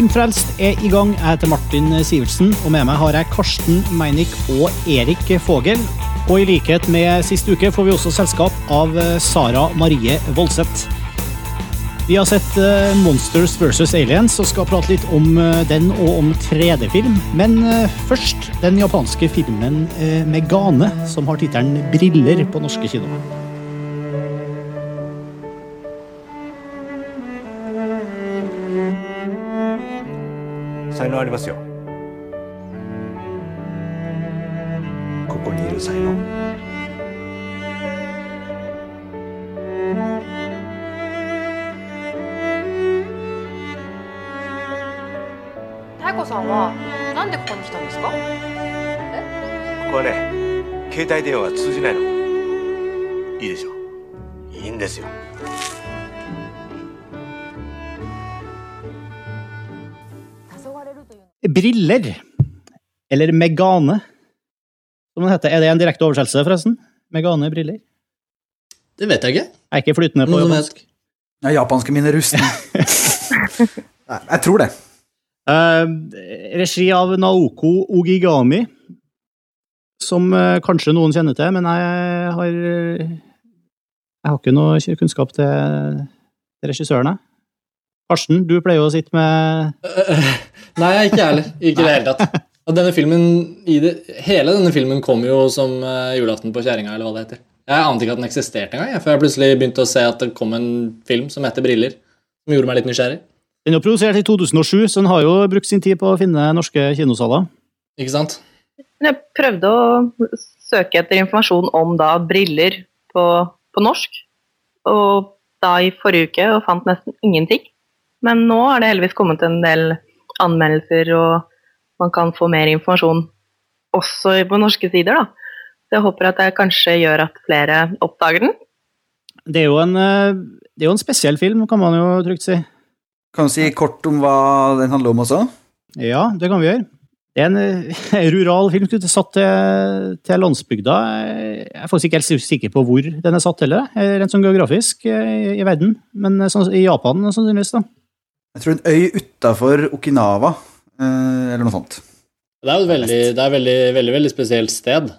Filmfrelst er i gang. Jeg heter Martin Sivertsen, og med meg har jeg Karsten Meinick og Erik Fogel. Og i likhet med sist uke får vi også selskap av Sara Marie Voldseth. Vi har sett eh, Monsters versus Aliens og skal prate litt om eh, den og om 3D-film. Men eh, først den japanske filmen Megane, som har tittelen 'Briller' på norske kinoer. 才能ありますよ。ここにいる才能。妙子さんはなんでここに来たんですか？ここはね携帯電話が通じないの。いいでしょ？いいんですよ Briller, eller Megane, som den heter. Er det en direkte oversettelse, forresten? Megane briller? Det vet jeg ikke. Jeg er ikke flytende på japansk. Ja, japanske mine rustne. Nei, jeg tror det. Uh, regi av Naoko Ogigami, som uh, kanskje noen kjenner til, men jeg har Jeg har ikke noe kunnskap til, regissøren, jeg. Karsten, du pleier jo å sitte med Nei, ikke jeg heller. Ikke i det hele tatt. Og denne filmen, i det, hele denne filmen kom jo som uh, julaften på kjerringa, eller hva det heter. Jeg ante ikke at den eksisterte engang, jeg, før jeg plutselig begynte å se at det kom en film som heter Briller. Som gjorde meg litt nysgjerrig. Den er produsert i 2007, så den har jo brukt sin tid på å finne norske kinosaler. Ikke sant? Jeg prøvde å søke etter informasjon om da briller på, på norsk, og da i forrige uke og fant nesten ingenting. Men nå har det heldigvis kommet en del anmeldelser, og man kan få mer informasjon også på norske sider, da. Så jeg håper at det kanskje gjør at flere oppdager den. Det er jo en, eh, det er jo en spesiell film, kan man jo trygt si. Kan du si kort om hva den handler om også? Ja, det kan vi gjøre. Det er en eh, rural film satt til, til landsbygda. Jeg er faktisk ikke helt sikker på hvor den er satt heller, eh, rent sånn geografisk i, i verden. Men sånn, i Japan sannsynligvis, da. Jeg tror en øy utafor Okinawa, eller noe sånt. Det er jo et veldig, det er veldig, veldig, veldig spesielt sted.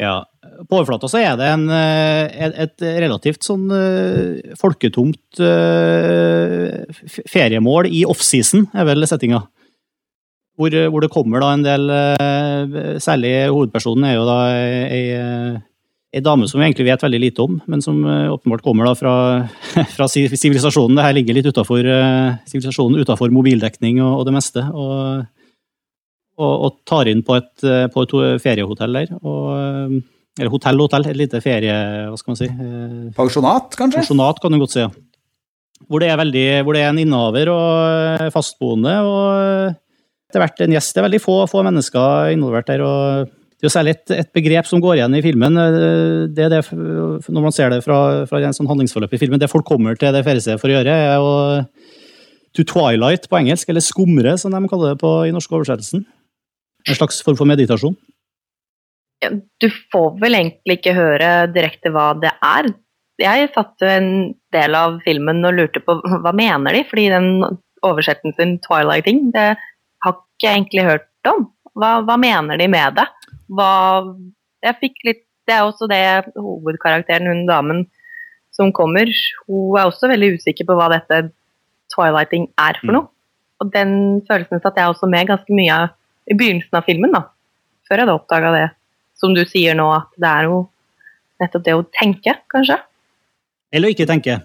Ja. På overflata så er det en, et, et relativt sånn folketomt feriemål i offseason, er vel settinga. Hvor, hvor, det kommer da en del Særlig hovedpersonen er jo da ei, ei dame som vi egentlig vet veldig lite om, men som åpenbart kommer da fra, fra sivilisasjonen. Det her ligger litt utafor sivilisasjonen, utafor mobildekning og, og, det meste. Og, og, og, tar inn på et, på et feriehotell der. Og, eller hotell hotell, et lite ferie... Hva skal man si? Pensjonat, kanskje? Pensjonat, kan du godt si. ja. Hvor det er, veldig, hvor det er en innehaver og fastboende, og etter hvert en gjest. Det er veldig få, få mennesker involvert der. og det er jo særlig et, et, begrep som går igjen i filmen. det er det, Når man ser det fra, fra en sånn handlingsforløp i filmen, det folk kommer til det feriestedet for å gjøre, er å to twilight på engelsk, eller skumre, som de kaller det på, i norsk oversettelsen. En slags form for meditasjon. Ja, du får vel egentlig ikke høre direkte hva det er. Jeg satt jo en del av filmen og lurte på hva mener de, fordi den oversettelsen 'twilighting' det har ikke jeg egentlig hørt om. Hva, hva mener de med det? Hva, jeg fikk litt Det er også det hovedkarakteren, hun damen som kommer, hun er også veldig usikker på hva dette twilighting er for noe. Og den følelsen satt jeg også med ganske mye av i begynnelsen av filmen, da. Før jeg hadde oppdaga det, som du sier nå, at det er jo nettopp det å tenke, kanskje. Eller ikke tenke.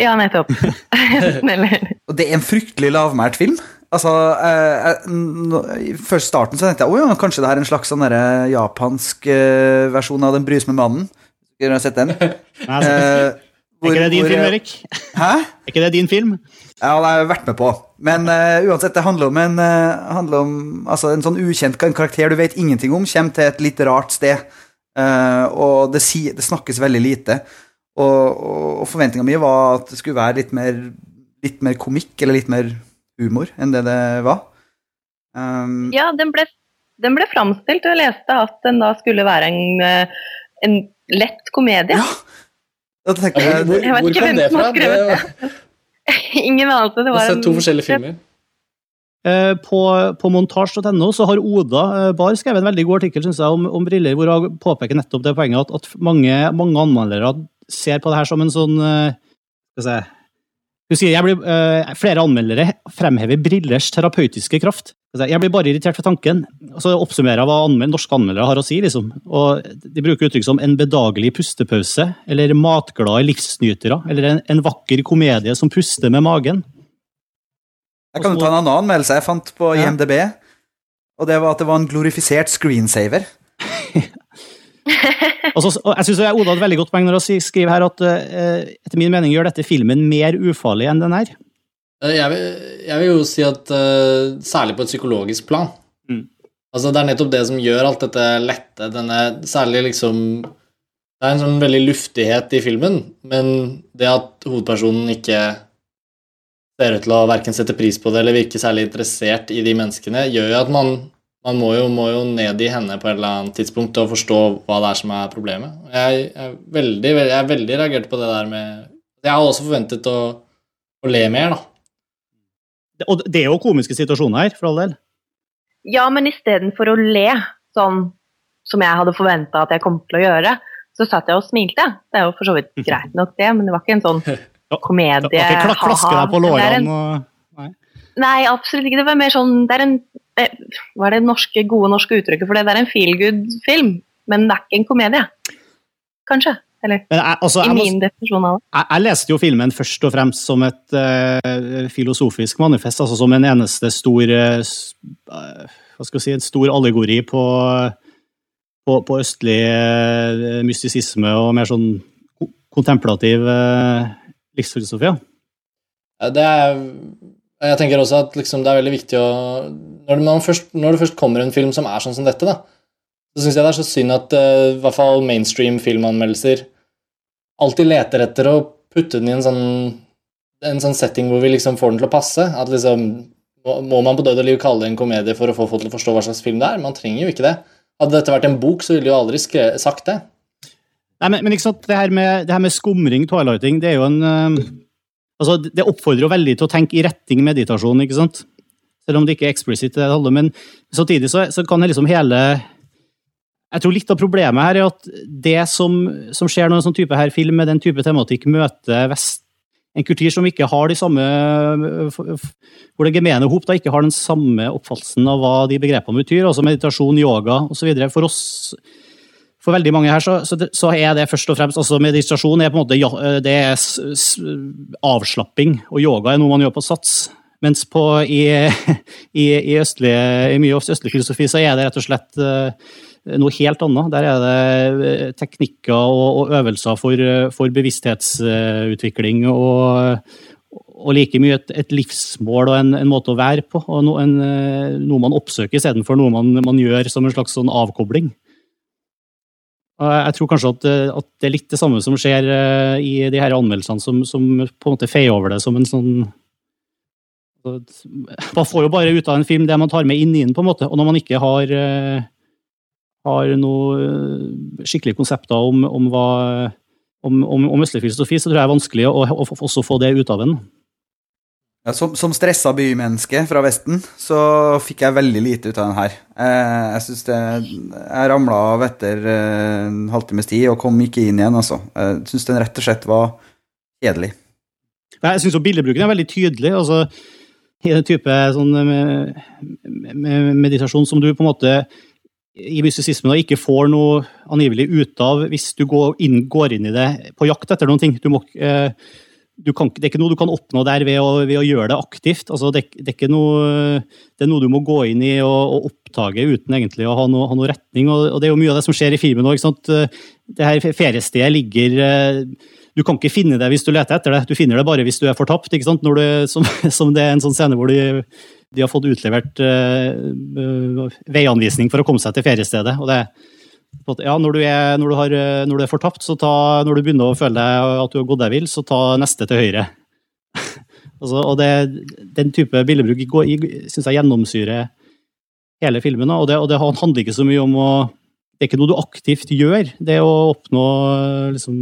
Ja, nettopp. Og det er en fryktelig lavmælt film. Altså, eh, eh, Først starten så tenkte jeg oh, ja, kanskje det er en slags sånn japansk eh, versjon av Den brysomme mannen. Har du sett den? Nei, eh, hvor, er ikke det din hvor, film, Erik? Hæ? Er ikke det din film? Ja, det har jeg vært med på. Men uh, uansett, det handler om, en, uh, handler om altså, en sånn ukjent karakter du vet ingenting om, kommer til et litt rart sted. Uh, og det, si, det, snakkes veldig lite. Og, og, og forventninga mi var at det skulle være litt mer, litt mer komikk, eller litt mer humor, enn det det var. Um, ja, den ble, den ble framstilt, og jeg leste at den da skulle være en, en lett komedie. Ja. Da tenker jeg, hvor, ikke hvor kom det fra? Det, Ingen anelse. Det var jeg har sett to forskjellige filmer. Eh, På, på montasj.no så har Oda eh, Bar skrevet en veldig god artikkel synes jeg, om, om briller, hvor hun påpeker nettopp det poenget at, at mange, mange anmeldere ser på det her som en sånn eh, skal jeg si, jeg blir, eh, Flere anmeldere fremhever brillers terapeutiske kraft. Jeg blir bare irritert for tanken. Og så oppsummerer jeg hva anmeld, norske anmeldere har å si. liksom. Og De bruker uttrykk som en bedagelig pustepause, eller matglade livsnytere, eller en, en vakker komedie som puster med magen. Jeg kan jo ta en annen anmeldelse jeg fant på Ja. IMDb. Og det var at det var en glorifisert screensaver. Og så, og jeg synes Oda hadde et veldig godt poeng når hun skriver her at eh, etter min mening gjør dette filmen mer ufarlig enn den er. Eh, Jeg vil, jeg vil jo si at eh, særlig på et psykologisk plan Mm. Altså Det er nettopp det som gjør alt dette lette. Denne, særlig liksom Det er en sånn veldig luftighet i filmen, men det at hovedpersonen ikke ser ut til å verken sette pris på det eller virke særlig interessert i de menneskene, gjør jo at man, man må, jo, må jo ned i henne på et eller annet tidspunkt og forstå hva det er som er problemet. Jeg, er veldig, veldig, jeg er veldig reagert på det der med Jeg har også forventet å, å le mer, da. Og det er jo komiske situasjoner her, for all del. Ja, men istedenfor å le sånn som jeg hadde forventa at jeg kom til å gjøre, så satt jeg og smilte. Det er jo for så vidt greit nok, det, men det var ikke en sånn komedie Det var ikke klaske deg på lårene og Nei, absolutt ikke. Det var mer sånn Det er en Hva er det norske, gode norske uttrykket for det? Det er en feel good-film, men det er ikke en komedie. Kanskje. Eller jeg, altså, i min definisjon av det. jeg, jeg leste jo filmen først og fremst som et uh, filosofisk manifest, altså som en eneste stor uh, eh, Hva skal jeg si, en stor allegori på, på, på østlig uh, mystisisme og mer sånn kontemplativ uh, livsfilosofi. Ja, Det er, jeg tenker også at liksom det er veldig viktig å når det, først, når det først kommer en film som er sånn som dette, da, så syns jeg det er så synd at uh, hvert fall mainstream filmanmeldelser alltid leter etter å putte den i en sånn, en sånn setting hvor vi liksom får den til å passe. At liksom må, man på død og liv kalle det en komedie for å få folk til å forstå hva slags film det er? Man trenger jo ikke det. Hadde dette vært en bok, så ville de jo aldri sagt det. Nei, men, men ikke sant, det her, med, det her med skumring, twilighting, det er jo en eh, Altså, det oppfordrer jo veldig til å tenke i retning meditasjon, ikke sant? Selv om det ikke er eksplisitt, det men samtidig så, så kan det liksom hele Jeg tror litt av problemet her er at det som, som skjer når en sånn type her film med den type tematikk møter vest, en kultur som ikke har de samme Hvor det gemene hop da ikke har den samme oppfattelsen av hva de begrepene betyr, altså meditasjon, yoga osv. For oss for veldig mange her så, så, så er det først og fremst også Meditasjon er på en måte ja, det er avslapping, og yoga er noe man gjør på sats. Mens på, i, i, i, østlige, i mye østlig filosofi så er det rett og slett uh, noe helt annet. Der er det teknikker og, og øvelser for, for bevissthetsutvikling og, og like mye et, et livsmål og en, en, måte å være på. og no, en, Noe man oppsøker istedenfor noe man, man gjør som en slags sånn avkobling. Jeg tror kanskje at, at, det er litt det samme som skjer i de her anmeldelsene, som, som på en måte feier over det som en sånn Man får jo bare ut av en film det man tar med inn i den, på en måte. Og når man ikke har, har noen skikkelige konsepter om, om, om, om østlig filosofi, så tror jeg det er vanskelig å, å, å også få det ut av en. Ja, som, som stressa bymenneske fra Vesten, så fikk jeg veldig lite ut av den her. Eh, jeg synes det Jeg ramla av etter eh, en halvtimes tid og kom ikke inn igjen, altså. Jeg syns den rett og slett var kjedelig. Jeg syns billedbruken er veldig tydelig. altså i den type sånn, med, med meditasjon som du på en måte i mystisismen ikke får noe angivelig ut av hvis du går inn, går inn i det på jakt etter noen ting. Du må, eh, kan, det er ikke noe du kan oppnå der ved å, ved å gjøre det aktivt. Altså, det, det, er noe, det, er noe, du må gå inn i og, og oppdage uten egentlig å ha noe, ha noe retning. Og, og, det er jo mye av det som skjer i filmen òg. Her feriestedet ligger Du kan ikke finne det hvis du leter etter det, du finner det bare hvis du er fortapt. ikke sant? Du, som, som, det er en sånn scene hvor de, de har fått utlevert uh, veianvisning for å komme seg til feriestedet. og det ja, når du, er, når, du har, når du, er, fortapt, så ta, når du begynner å føle at du har gått deg vill, så ta neste til høyre. altså, og det, Den type billedbruk syns jeg gjennomsyrer hele filmen. Og det, og det, handler ikke så mye om å Det er ikke noe du aktivt gjør. Det å oppnå liksom,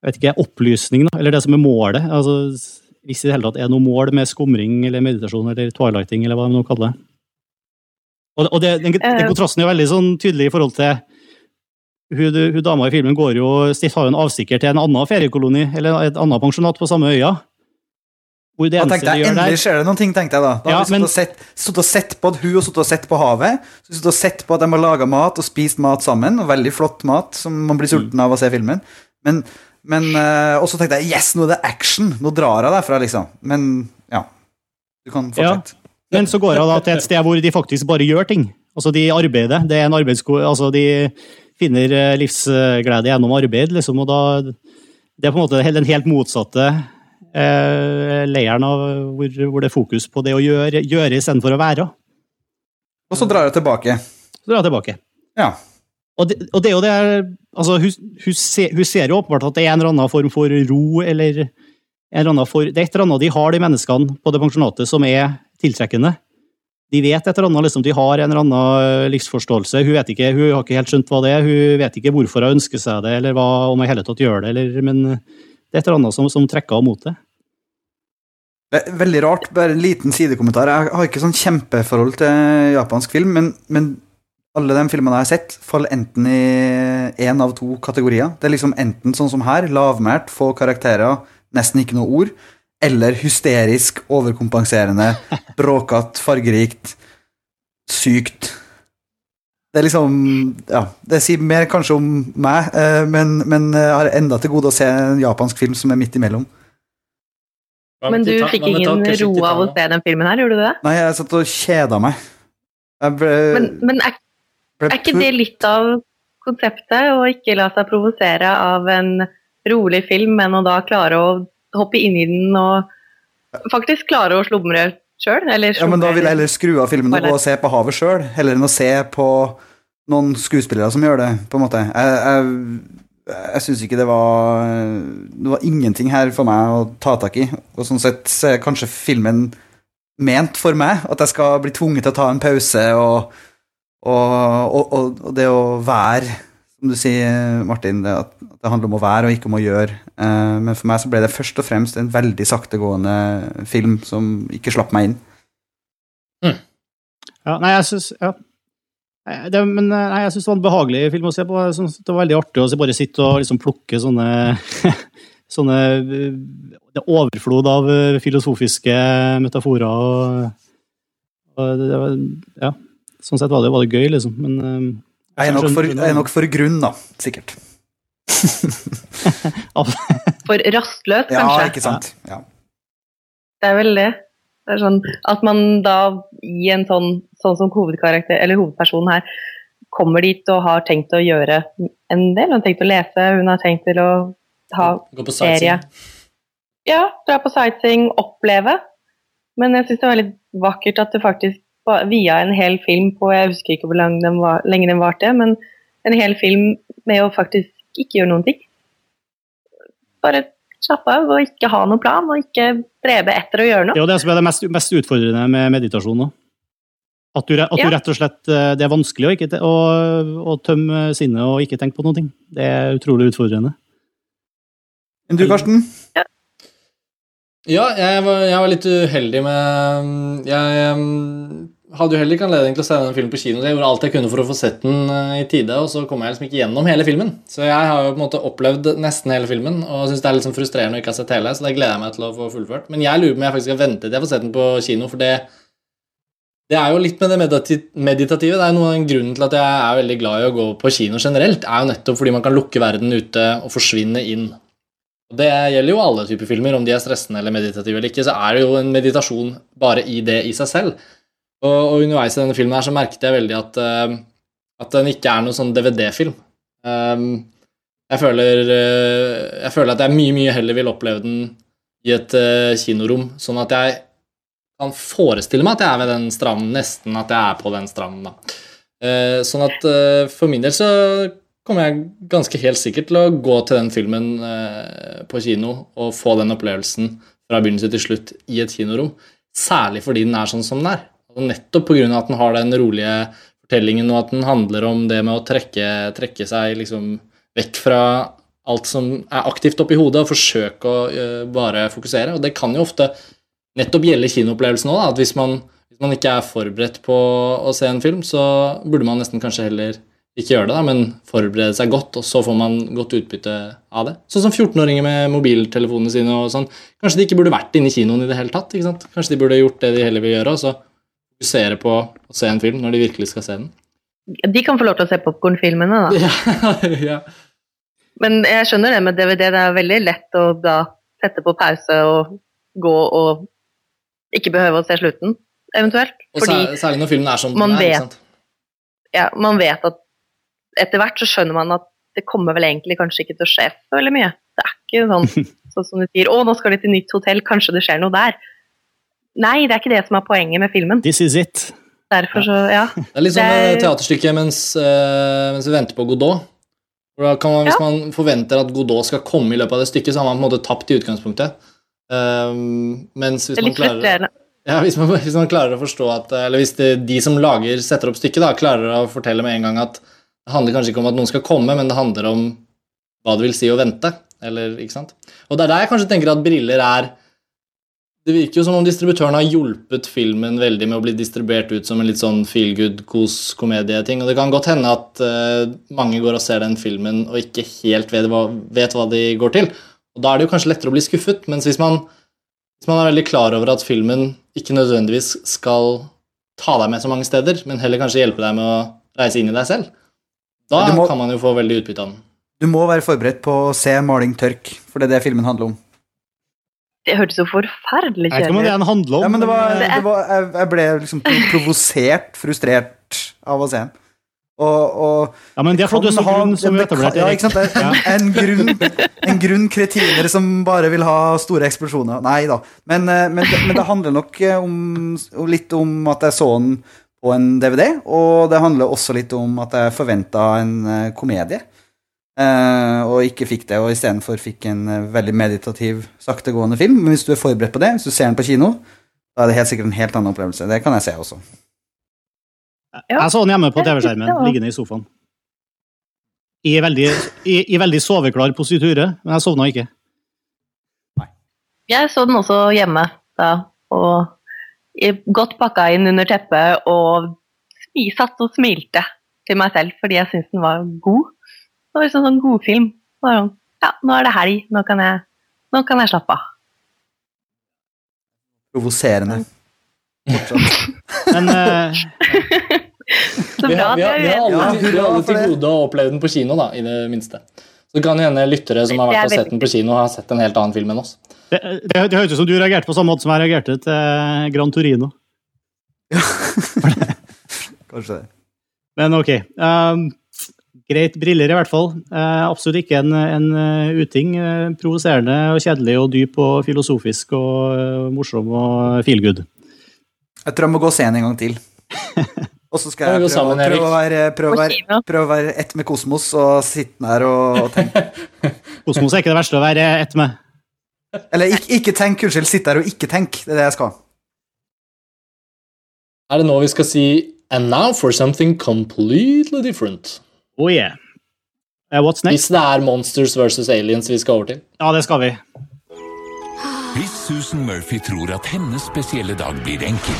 jeg vet ikke, opplysning, da, eller det som er målet. Altså, hvis det i hele tatt er noe mål med skumring eller meditasjon eller twilighting, eller hva man nå kaller det. Og, og det, den, den, kontrasten er veldig sånn tydelig i forhold til hun, hun dama i filmen går jo, har jo en avstikker til en annen feriekoloni, eller et annet pensjonat på samme øya. Hvor det da tenkte der Endelig skjer det noen ting, tenkte jeg da. Da har vi men... sittet og sett på at hun har sittet og sett på havet. Så og sett på at de har laga mat og spist mat sammen, og veldig flott mat som man blir sulten av å se filmen. Men, men uh, Og så tenkte jeg yes, nå er det action! Nå drar jeg derfra, liksom. Men ja. Du kan fortsette. Ja. Men så går hun da til et sted hvor de faktisk bare gjør ting. Altså, de arbeider. Det er en arbeidssko... Altså, de finner eh, livsglede gjennom arbeid, liksom, og da Det er på en måte den helt motsatte eh, leiren av hvor, hvor, det er fokus på det å gjøre, gjøre istedenfor å være. Og så drar hun tilbake. Så drar hun tilbake. Ja. Og det, og det er jo det altså, hun, hun, ser, hun, ser, jo åpenbart at det er en eller annen form for ro, eller en eller annen for, Det er et eller annet de har, de menneskene på det pensjonatet, som er tiltrekkende de vet et eller annet, liksom, de har en eller annen eh, livsforståelse. Hun vet ikke, hun har ikke helt skjønt hva det er, hun vet ikke hvorfor hun ønsker seg det, eller hva, om hun i hele tatt gjør det, eller, men det er et eller annet som, som trekker henne mot det. Veldig rart, bare en liten sidekommentar. Jeg har ikke sånn kjempeforhold til japansk film, men, men alle de filmene jeg har sett, faller enten i én av to kategorier. Det er liksom enten sånn som her, lavmælt, få karakterer, nesten ikke noe ord eller hysterisk, overkompenserende, bråkete, fargerikt, sykt. Det er liksom Ja, det sier mer kanskje om meg, eh, men, men jeg har enda til gode å se en japansk film som er midt imellom. Men du fikk ingen ro av å se den filmen her, gjorde du det? Nei, jeg satt og kjeda meg. Ble, men, men er, er, ikke det litt av konseptet, å ikke la seg provosere av en rolig film, men å da klare å hoppe inn i den og faktisk klare å slumre sjøl. Ja, men da vil jeg heller skru av filmen og gå og se på havet sjøl, heller enn å se på noen skuespillere som gjør det, på en måte. Jeg, jeg, jeg syns ikke det var Det var ingenting her for meg å ta tak i. Og sånn sett så er kanskje filmen ment for meg, at jeg skal bli tvunget til å ta en pause og, og, og, og det å være som du sier, Martin, det, at det handler om å være og ikke om å gjøre. Eh, men for meg så ble det først og fremst en veldig saktegående film som ikke slapp meg inn. Mm. Ja, nei, jeg syns ja. Det, men eh, nei, jeg synes det var en behagelig film å se på. Det var veldig artig å bare sitte og liksom plukke sånne, sånne Det overflod av filosofiske metaforer og, og det, det var, Ja, sånn sett var det, var det gøy, liksom. Men eh, jeg er nok for, jeg er nok for grunn, da. Sikkert. for rastløs, kanskje? Ja, ikke sant. Ja. Det er vel det. Det er sånn at man da i en sånn, sånn som hovedkarakter, eller hovedpersonen her, kommer dit og har tenkt å gjøre en del. Hun har tenkt å lese, hun har tenkt til å ha ferie. Ja, dra på sightseeing, oppleve. Men jeg syns det er veldig vakkert at det faktisk via en hel film på Jeg husker ikke hvor den, var, lenge den varte, men en hel film med å faktisk ikke gjøre noen ting. Bare slappe av og ikke ha noen plan, og ikke strebe etter å gjøre noe. Det er jo det som er det mest, mest utfordrende med meditasjon. At, du, at ja. du, rett og slett eh, Det er vanskelig å, ikke, å, å tømme sinnet og ikke tenke på noe. Det er utrolig utfordrende. Men du, Karsten? Ja. Ja, jeg var, jeg var, litt uheldig med Jeg hadde jo heller ikke anledning til å se den filmen på kino. Jeg gjorde alt jeg kunne for å få sett den uh, i tide, og så kom jeg liksom ikke gjennom hele filmen. Så jeg har jo på en måte opplevd nesten hele filmen og syns det er litt sånn frustrerende å ikke ha sett hele. Så det gleder jeg meg til å få fullført. Men jeg lurer på om jeg faktisk skal vente til jeg får sett den på kino, for det det er jo litt med det meditative. Det er jo noe av grunnen til at jeg er veldig glad i å gå på kino generelt, er jo nettopp fordi man kan lukke verden ute og forsvinne inn det gjelder jo alle typer filmer, om de er stressende eller meditative eller ikke, så er det jo en meditasjon bare i det i seg selv. Og, og underveis i denne filmen her så merket jeg veldig at, uh, at den ikke er noen sånn DVD-film. Um, jeg, føler, uh, jeg føler at jeg mye, mye heller vil oppleve den i et uh, kinorom, sånn at jeg kan forestille meg at jeg er ved den stranden, nesten at jeg er på den stranden. da. Sånn at for min del så kommer jeg ganske helt sikkert til å gå til den filmen eh, på kino og få den opplevelsen fra begynnelse til slutt i et kinorom. Særlig fordi den er sånn som den er. Nettopp pga. at den har den rolige fortellingen, og at den handler om det med å trekke, trekke seg liksom vekk fra alt som er aktivt oppi hodet, og forsøke å uh, bare fokusere. Og det kan jo ofte nettopp gjelde kinoopplevelsen òg, at hvis man, hvis man ikke er forberedt på å se en film, så burde man nesten kanskje heller ikke gjøre det, da, men forberede seg godt, og så får man godt utbytte av det. Sånn som 14-åringer med mobiltelefonene sine og sånn. Kanskje de ikke burde vært inne i kinoen i det hele tatt. ikke sant? Kanskje de burde gjort det de heller vil gjøre, og så fokusere på å se en film når de virkelig skal se den. De kan få lov til å se popkornfilmene, da. Ja, ja. Men jeg skjønner det med DVD. Det er veldig lett å da sette på pause og gå og ikke behøve å se slutten, eventuelt. Og Fordi særlig, når filmen er som den er. ikke sant? ja, man vet at etter hvert så skjønner man at det kommer vel egentlig kanskje ikke til å skje så veldig mye. Det er ikke sånn, sånn som du sier 'Å, nå skal de til nytt hotell, kanskje det skjer noe der'. Nei, det er ikke det som er poenget med filmen. This is it. Derfor så, ja. Det er litt sånn Det er- eh, teaterstykke mens, uh, mens vi venter på Godot. For da kan man, hvis Ja. man forventer at Godot skal komme i løpet av det stykket, så har man på en måte tapt i utgangspunktet. Um, mens hvis man klarer ja, hvis, man, hvis man klarer å forstå at Eller hvis det, de som lager, setter opp stykket, da, klarer å fortelle med en gang at det handler kanskje ikke om at noen skal komme, men det handler om hva det vil si å vente. Eller, ikke sant? Og det er der jeg kanskje tenker at briller er Det virker jo som om distributøren har hjulpet filmen veldig med å bli distribuert ut som en litt sånn feel good, kos-komedieting. Og det kan godt hende at uh, mange går og ser den filmen og ikke helt vet hva, vet hva de går til. Og da er det jo kanskje lettere å bli skuffet, mens hvis man hvis man er veldig klar over at filmen ikke nødvendigvis skal ta deg med så mange steder, men heller kanskje hjelpe deg med å reise inn i deg selv, da må- kan man jo få veldig utbytte av den. Du må være forberedt på å se maling tørk, for det er det filmen handler om. Det hørtes jo forferdelig Jeg vet ikke om det kjedelig handler om. Ja, men det var, Det er- det var, jeg, jeg ble liksom provosert, frustrert av å se den. Og, og ja, men det er fordi du er så grunn, som vi det etablerte. Ja, ikke sant? En, en, grunn, en grunn kretiner som bare vil ha store eksplosjoner. Nei da. Men, eh, men, det- men det handler nok eh, om, litt om at jeg så den på en DVD, og det handler også litt om at jeg forventa en eh, komedie. Eh, og ikke fikk det, og istedenfor fikk en uh, veldig meditativ, saktegående film. Men hvis du er forberedt på det, hvis du ser den på kino, da er det helt sikkert en helt annen opplevelse. Det kan jeg se også. Ja. Jeg så den hjemme på TV-skjermen, liggende i sofaen. I veldig, i, i veldig soveklar positure, men jeg sovna ikke. Nei. Jeg så den også hjemme da, og godt pakka inn under teppet og smi, satt og smilte til meg selv fordi jeg syntes den var god. Det var liksom sånn godfilm. Sånn, ja, nå er det helg, nå kan jeg, nå kan jeg slappe av. Provoserende. Men uh, Så Vi har, vi har, vi har alle, Ja, til- vi har alle til gode å oppleve den på kino, da, i det minste. Så det kan hende lyttere som har vært og sett den på kino, har sett en helt annen film enn oss. det, det, det høres ut som du reagerte på samme måte som jeg reagerte til Gran Torino. Ja. Kanskje det. Men ok. Um, greit briller, i hvert fall. Eh, absolutt ikke en, en eh, uting. Eh, provoserende og kjedelig og dyp og filosofisk og eh, morsom og feel good. Jeg tror jeg må gå og se den en gang til. Og så skal jeg prøve, sammen, prøve, å være, prøve, å være, prøve å være ett med kosmos og sitte der og, og tenke. Kosmos er ikke det verste å være ett med. Eller ikke, ikke tenk, unnskyld. Sitte der og ikke tenk. Det er det jeg skal. Er det nå vi skal si And now for something completely different. Oh yeah. Uh, what's next? Hvis det er Monsters versus Aliens vi skal over til. Ja, det skal vi. Hvis Susan Murphy tror at hennes spesielle dag blir enkel,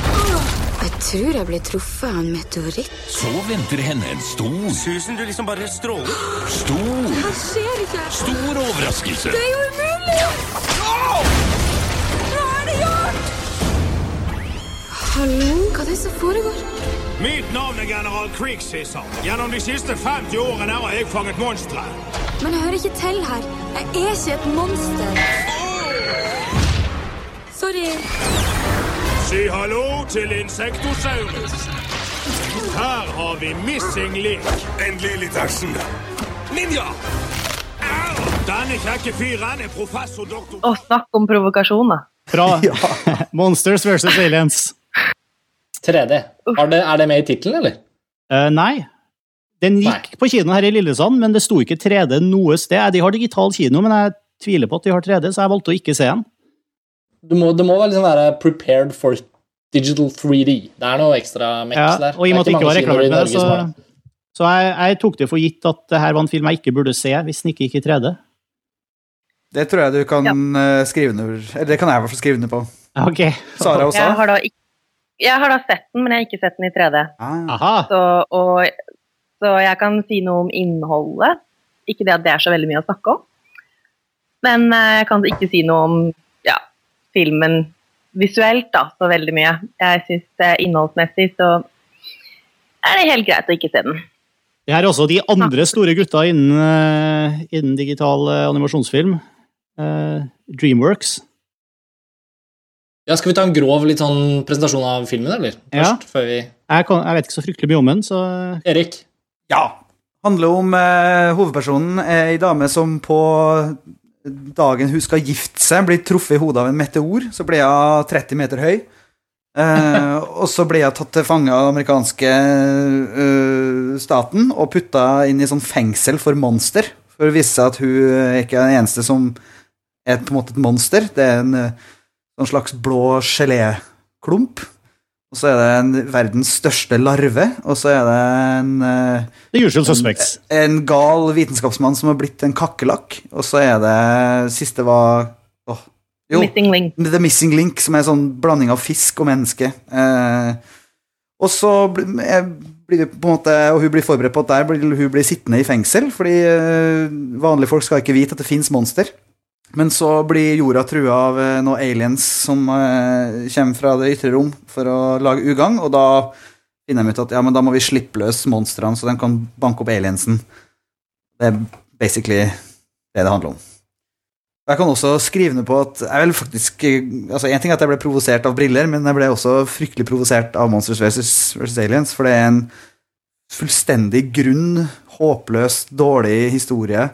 Jeg tror jeg ble truffet av en meteoritt. så venter henne en stor, Susan, du liksom bare stråler. stor, Hva skjer ikke? stor overraskelse. Det er jo umulig! Hva er det gjort? Hallo? Hva er det som foregår? Mitt navn er general Krigssisser. Gjennom de siste 50 årene har jeg fanget monstre. Men jeg hører ikke til her. Jeg er ikke et monster. Sorry. Si hallo til Insektosaurus. Her har vi Missing Link. Endelig litt action. Ninja! Au! Denne kjekke fyren er professor doktor Å, snakk om provokasjon, da. Fra Monsters versus Aliens. 3D. Er det, er det med i tittelen, eller? Uh, nei. Den gikk på kino her i Lillesand, men det sto ikke 3D noe sted. De har digital kino, men jeg tviler på at de har 3D, så jeg valgte å ikke se den. Du må, det må vel liksom være prepared for digital 3D. Det er noe ekstra mex Ja, der. og i og med at det ikke var reklame med det, så, så jeg, jeg tok det for gitt at det her var en film jeg ikke burde se hvis den ikke gikk i 3D. Det tror jeg du kan ja. skrive under Eller det kan jeg i hvert fall skrive under på. Okay. Sara også? Jeg har, da ikke, jeg har da sett den, men jeg har ikke sett den i 3D. Ah. Aha. Så, og, så jeg kan si noe om innholdet. Ikke det at det er så veldig mye å snakke om. Men eh, jeg kan ikke si noe om ja, filmen visuelt da, så veldig mye. Jeg syns innholdsmessig så er det helt greit å ikke se den. Det er også de andre store gutta innen, eh, innen digital eh, animasjonsfilm. Eh, Dreamworks. Ja, Skal vi ta en grov litt sånn presentasjon av filmen, eller? Ja. Først, før vi Jeg, kan, jeg vet ikke så fryktelig mye om den, så Erik? Ja. Handler om eh, hovedpersonen, ei dame som på dagen hun skal gifte seg, blir truffet i hodet av en meteor. Så blir hun 30 meter høy. Eh, og så blir hun tatt til fange av den amerikanske uh, staten og putta inn i sånn fengsel for monster. For å vise seg at hun ikke er den eneste som er på en måte et monster. Det er en eh, sånn slags blå geléklump. Og så er det en verdens største larve, og så er det en eh, The Usual Suspects. en gal vitenskapsmann som har blitt en kakerlakk, og så er det siste var åh, jo, Missing Link. The Missing Link, som er en sånn blanding av fisk og menneske. Eh, og så blir blir det på en måte, og hun blir forberedt på at der blir hun blir sittende i fengsel, fordi eh, vanlige folk skal ikke vite at det fins monster. Men så blir jorda trua av eh, noen aliens som eh, kommer fra det ytre rom for å lage ugagn, og da finner de ut at ja, men da må vi slippe løs monstrene, så de kan banke opp aliensen. Det er basically det det handler om. Jeg kan også skrive ned på at jeg vil faktisk altså En ting er at jeg ble provosert av briller, men jeg ble også fryktelig provosert av Monsters vs. versus Aliens, for det er en fullstendig grunn, håpløs, dårlig historie.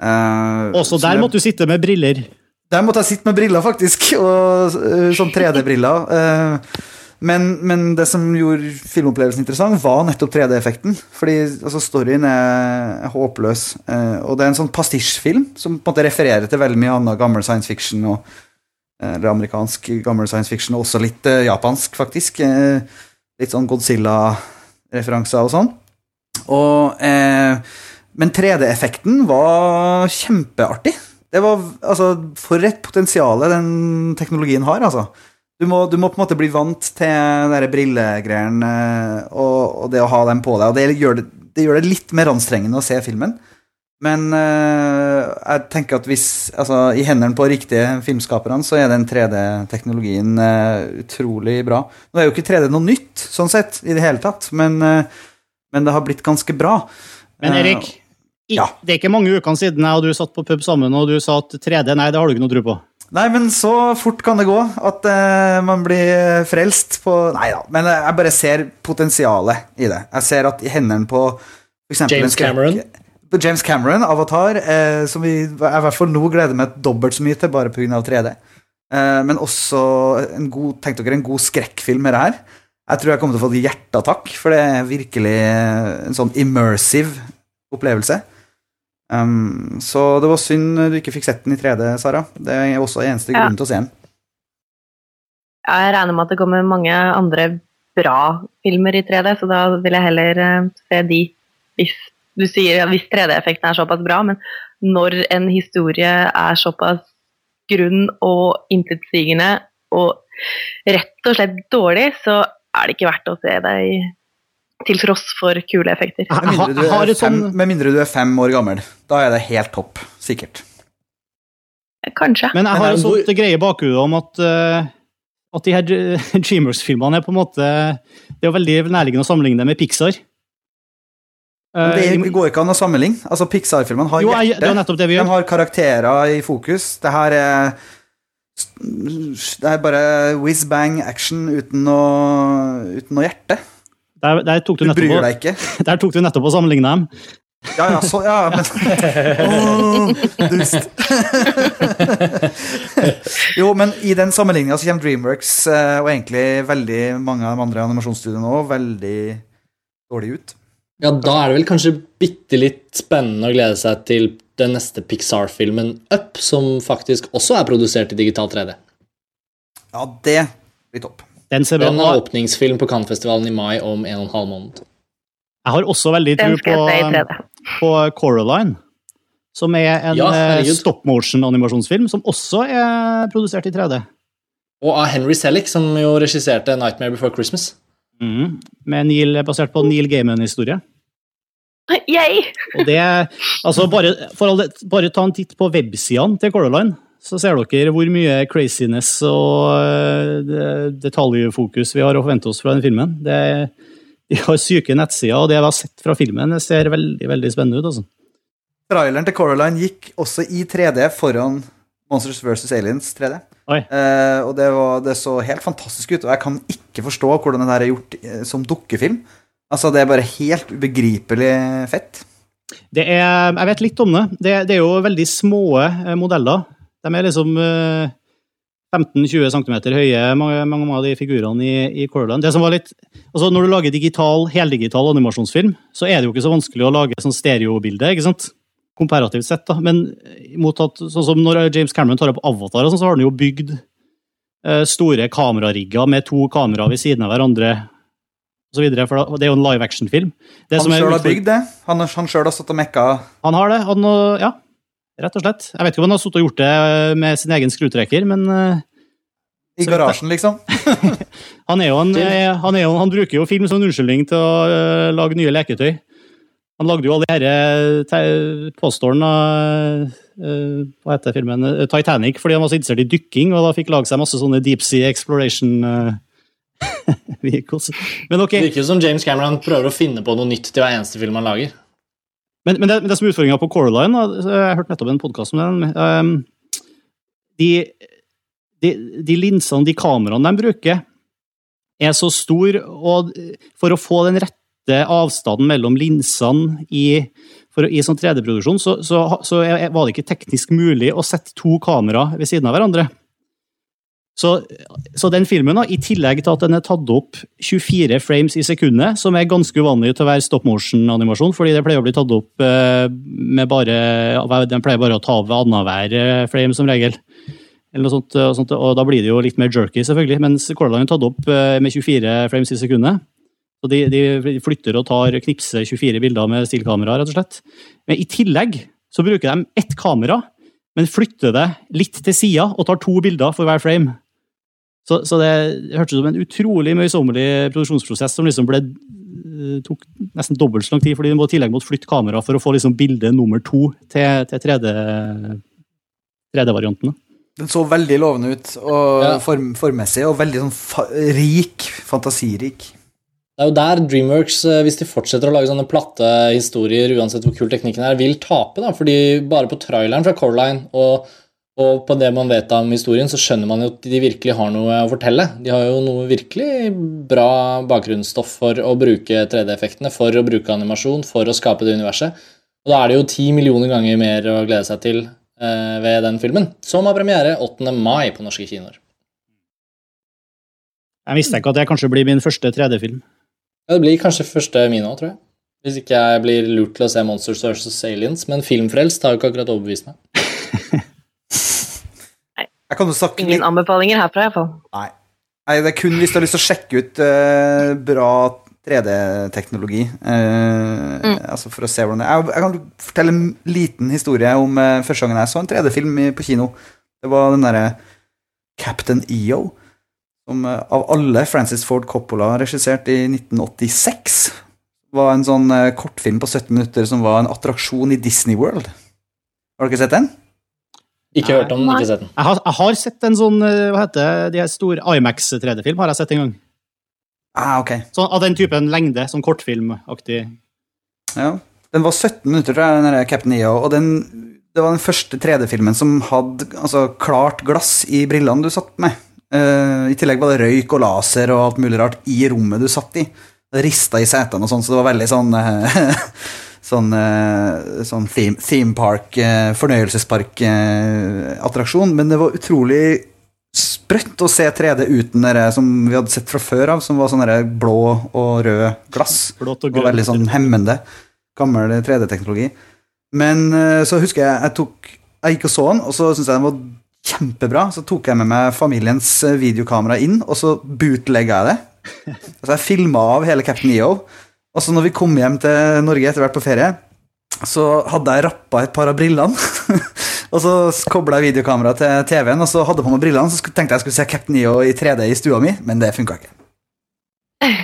Eh, Også der jeg- måtte du sitte med briller. der måtte jeg sitte med briller, faktisk. Og uh, sånn 3D-briller. Uh, Men, men det som gjorde filmopplevelsen interessant, var nettopp 3D-effekten. Fordi altså, storyen er, håpløs. eh, Og det er en sånn pastisjfilm som på en måte refererer til veldig mye annet gammel science fiction. Og, eh, eller amerikansk gammel science fiction, og også litt eh, japansk, faktisk. Eh, Litt sånn Godzilla-referanser og sånn. Og, eh, men 3D-effekten var kjempeartig. Det var altså For et potensial den teknologien har, altså. Du må, du må på en måte bli vant til de brillegreiene og, og det å ha dem på deg. Og det gjør det, det gjør det litt mer anstrengende å se filmen. Men eh, jeg tenker at hvis altså, i hendene på riktige filmskaperne, så er den 3D-teknologien eh, utrolig bra. Nå er jo ikke 3D noe nytt, sånn sett, i det hele tatt, men, eh, men det har blitt ganske bra. Men Eh, Erik, ja. det er ikke mange ukene siden jeg og du satt på pub sammen, og du sa at 3D, nei, det har du ikke noe tro på. Nei, men så fort kan det gå at uh, man blir frelst på Nei da, men jeg bare ser potensialet i det. Jeg ser at i hendene på for eksempel James Cameron? James Cameron, Avatar, eh, som vi, jeg i hvert fall nå gleder meg dobbelt så mye til, bare pga. 3D. Eh, men også en god, tenk dere en god skrekkfilm med det her. Jeg tror jeg kommer til å få et hjerteattakk, for det er virkelig en sånn immersive opplevelse. Um, så det var synd du ikke fikk sett den i 3D, Sara. Det er også eneste Ja. grunn til å se den. Ja, jeg regner med at det kommer mange andre bra filmer i 3D, så da vil jeg heller eh, se de hvis du sier hvis 3D-effekten er såpass bra, men når en historie er såpass grunn og intetsigende og rett og slett dårlig, så er det ikke verdt å se det i, til tross for kule effekter. Med mindre, du er sånn fem, med mindre du er fem år gammel. Da er det helt topp. Sikkert. Kanskje. Men jeg har en sånn hvor... greie i bakhodet om at, eh, at de her Dreamers-filmene er på en måte Det er jo veldig nærliggende å sammenligne det med Pixar. Men Eh, Det går ikke an å sammenligne. Altså, Pixar-filmene har jo, det er hjerte. det De har karakterer i fokus. Det her er Det er bare whiz bang action uten noe, uten noe hjerte. Der, der, tok du Du bryr deg ikke. der tok du nettopp å sammenligne dem. Ja, ja, så, ja, men oh, Dust. jo, men i den sammenligninga så kommer Dreamworks eh, og egentlig veldig mange av de andre animasjonsstudiene òg veldig dårlig ut. Ja, da er det vel kanskje bitte litt spennende å glede seg til den neste Pixar-filmen Up, som faktisk også er produsert i digital 3D. Ja, det blir topp. Den ser bra Den har åpningsfilm på Cannes-festivalen i mai om en og en halv måned. Jeg har også veldig tro på, jeg se i 3D. på Coraline. som er en Ja, eh, stop motion-animasjonsfilm, som også er produsert i 3D. Og av Henry Selick, som jo regisserte 'Nightmare Before Christmas'. Mm, Med Neil, basert på Neil Gaiman-historie. Yay! Og det, altså bare, det, bare ta en titt på websidene til Coraline, så ser dere hvor mye craziness og eh, detaljfokus vi har å forvente oss fra den filmen. Det, de har syke nettsider, og det vi har sett fra filmen, det ser veldig veldig spennende ut. altså. Traileren til Coraline gikk også i 3D foran Monsters vs. Aliens 3D. Eh, og det, var, det så helt fantastisk ut, og jeg kan ikke forstå hvordan den her er gjort eh, som dukkefilm. Altså, Det er bare helt ubegripelig fett. Det er, jeg vet litt om det. Det, det er jo veldig små eh, modeller. De er liksom eh, 15-20 cm høye, mange, mange av de figurene i, i Coraline. Det som var litt, altså Når du lager digital, heldigital animasjonsfilm, så er det jo ikke så vanskelig å lage sånn stereobilde, ikke sant? Komparativt sett, da. Men mot at, sånn som når James Cameron tar opp Avatar, sånn, så har han jo bygd eh, store kamerarigger med to kameraer ved siden av hverandre. Og så videre, for det er jo en live action-film. Han sjøl har bygd det. Han, han sjøl har stått og mekka. han har det. Han, ja, rett og slett. Jeg vet ikke om han har sittet og gjort det med sin egen skrutrekker, men øh, I garasjen, liksom. han, er jo en, øh, han, er jo, han bruker jo film som unnskyldning til å øh, lage nye leketøy. Han lagde jo alle påstårene av øh, Hva heter filmen? Titanic, fordi han var så interessert i dykking, og da fikk lage seg masse sånne deep sea exploration vehicles. Men ok, Det virker som James Cameron prøver å finne på noe nytt til hver eneste film han lager. Men, men, det, men det som er utfordringa på Coraline, jeg hørte nettopp en podkast om den ehm, de, de, de linsene, de kameraene de bruker, er så store, og for å få den rette avstanden mellom linsene i, for, i sånn 3D-produksjon, så, så, så var det ikke teknisk mulig å sette to kamera ved siden av hverandre. Så, så den filmen, da, i tillegg til at den er tatt opp 24 frames i sekundet, som er ganske uvanlig til å være stop motion-animasjon, fordi det pleier å bli tatt opp eh, med bare Den pleier bare å ta av annenhver eh, frame, som regel. Eller noe sånt, og, sånt, og da blir det jo litt mer jerky, selvfølgelig. Mens Coraline er tatt opp eh, med 24 frames i sekundet. Så de, de flytter og tar knipser 24 bilder med stillkamera, rett og slett. Men i tillegg så bruker de ett kamera, men flytter det litt til sida og tar to bilder for hver frame. Så, så det hørtes ut som en utrolig møysommelig produksjonsprosess som liksom ble eh, tok nesten dobbelt så lang tid, fordi de må i tillegg måtte flytte kamera for å få liksom bilde nummer to til, til 3D 3D-varianten. Den så veldig lovende ut, og Ja. form, formmessig, og veldig sånn fa rik. Fantasirik. Det er jo der Dreamworks, eh, hvis de fortsetter å lage sånne platte historier, uansett hvor kul teknikken er, vil tape. da, fordi bare på traileren fra Coraline og, og på det man vet om historien, så skjønner man jo at de virkelig har noe å fortelle. De har jo noe virkelig bra bakgrunnsstoff for å bruke 3D-effektene, for å bruke animasjon, for å skape det universet. Og da er det jo ti millioner ganger mer å glede seg til eh, ved den filmen, som har premiere 8. mai på norske kinoer. Jeg mistenker at det kanskje blir min første 3D-film. Ja, det blir kanskje første min òg, tror jeg. Hvis ikke jeg blir lurt til å se Monsters vs. Aliens. Men Filmfrelst har jo ikke akkurat overbevist meg. Snakke Ingen anbefalinger herfra, iallfall. Nei. Nei, det er kun hvis du har lyst til å sjekke ut uh, bra 3D-teknologi. eh, Altså for å se hvordan det er. Jeg, jeg kan fortelle en liten historie om uh, første gangen jeg så en 3D-film på kino. Det var den derre Captain EO, som av alle Francis Ford Coppola regissert i 1986. Var en sånn kortfilm på 17 minutter som var en attraksjon i Disney World. Har dere sett den? Ikke hørt om, ikke sett den. Jeg har, jeg har sett en sånn eh, hva heter det, de store IMAX 3D-film, har jeg sett en gang. Ah, ok. Sånn, av den typen lengde, sånn kortfilmaktig. Ja. Den var 17 minutter, tror jeg, den der Captain EO, og den, det var den første 3D-filmen som hadde altså, klart glass i brillene du satt med. Uh, I tillegg var det røyk og laser og alt mulig rart i rommet du satt i. Det rista i setene og sånn, så det var veldig sånn eh, Sånn, eh, sånn theme, theme park, fornøyelsesparkattraksjon. fornøyelsespark-attraksjon. Men det var utrolig sprøtt å se 3D uten det som vi hadde sett fra før av, som var sånn blå og rød glass. Blått og Det veldig sånn hemmende. Gammel 3D-teknologi. Men eh, så husker jeg jeg tok Jeg gikk og så den, og så syntes jeg den var kjempebra. Så tok jeg med meg familiens eh, videokamera inn, og så bootlegga jeg det. Altså jeg filma av hele Captain EO. Og så når vi kom hjem til Norge etter hvert på ferie, så hadde jeg rappa et par av brillene. og så kobla jeg videokameraet til TV-en, og så hadde jeg på meg brillene. Så tenkte jeg jeg skulle se Captain EO i 3D i stua mi, men det funka ikke.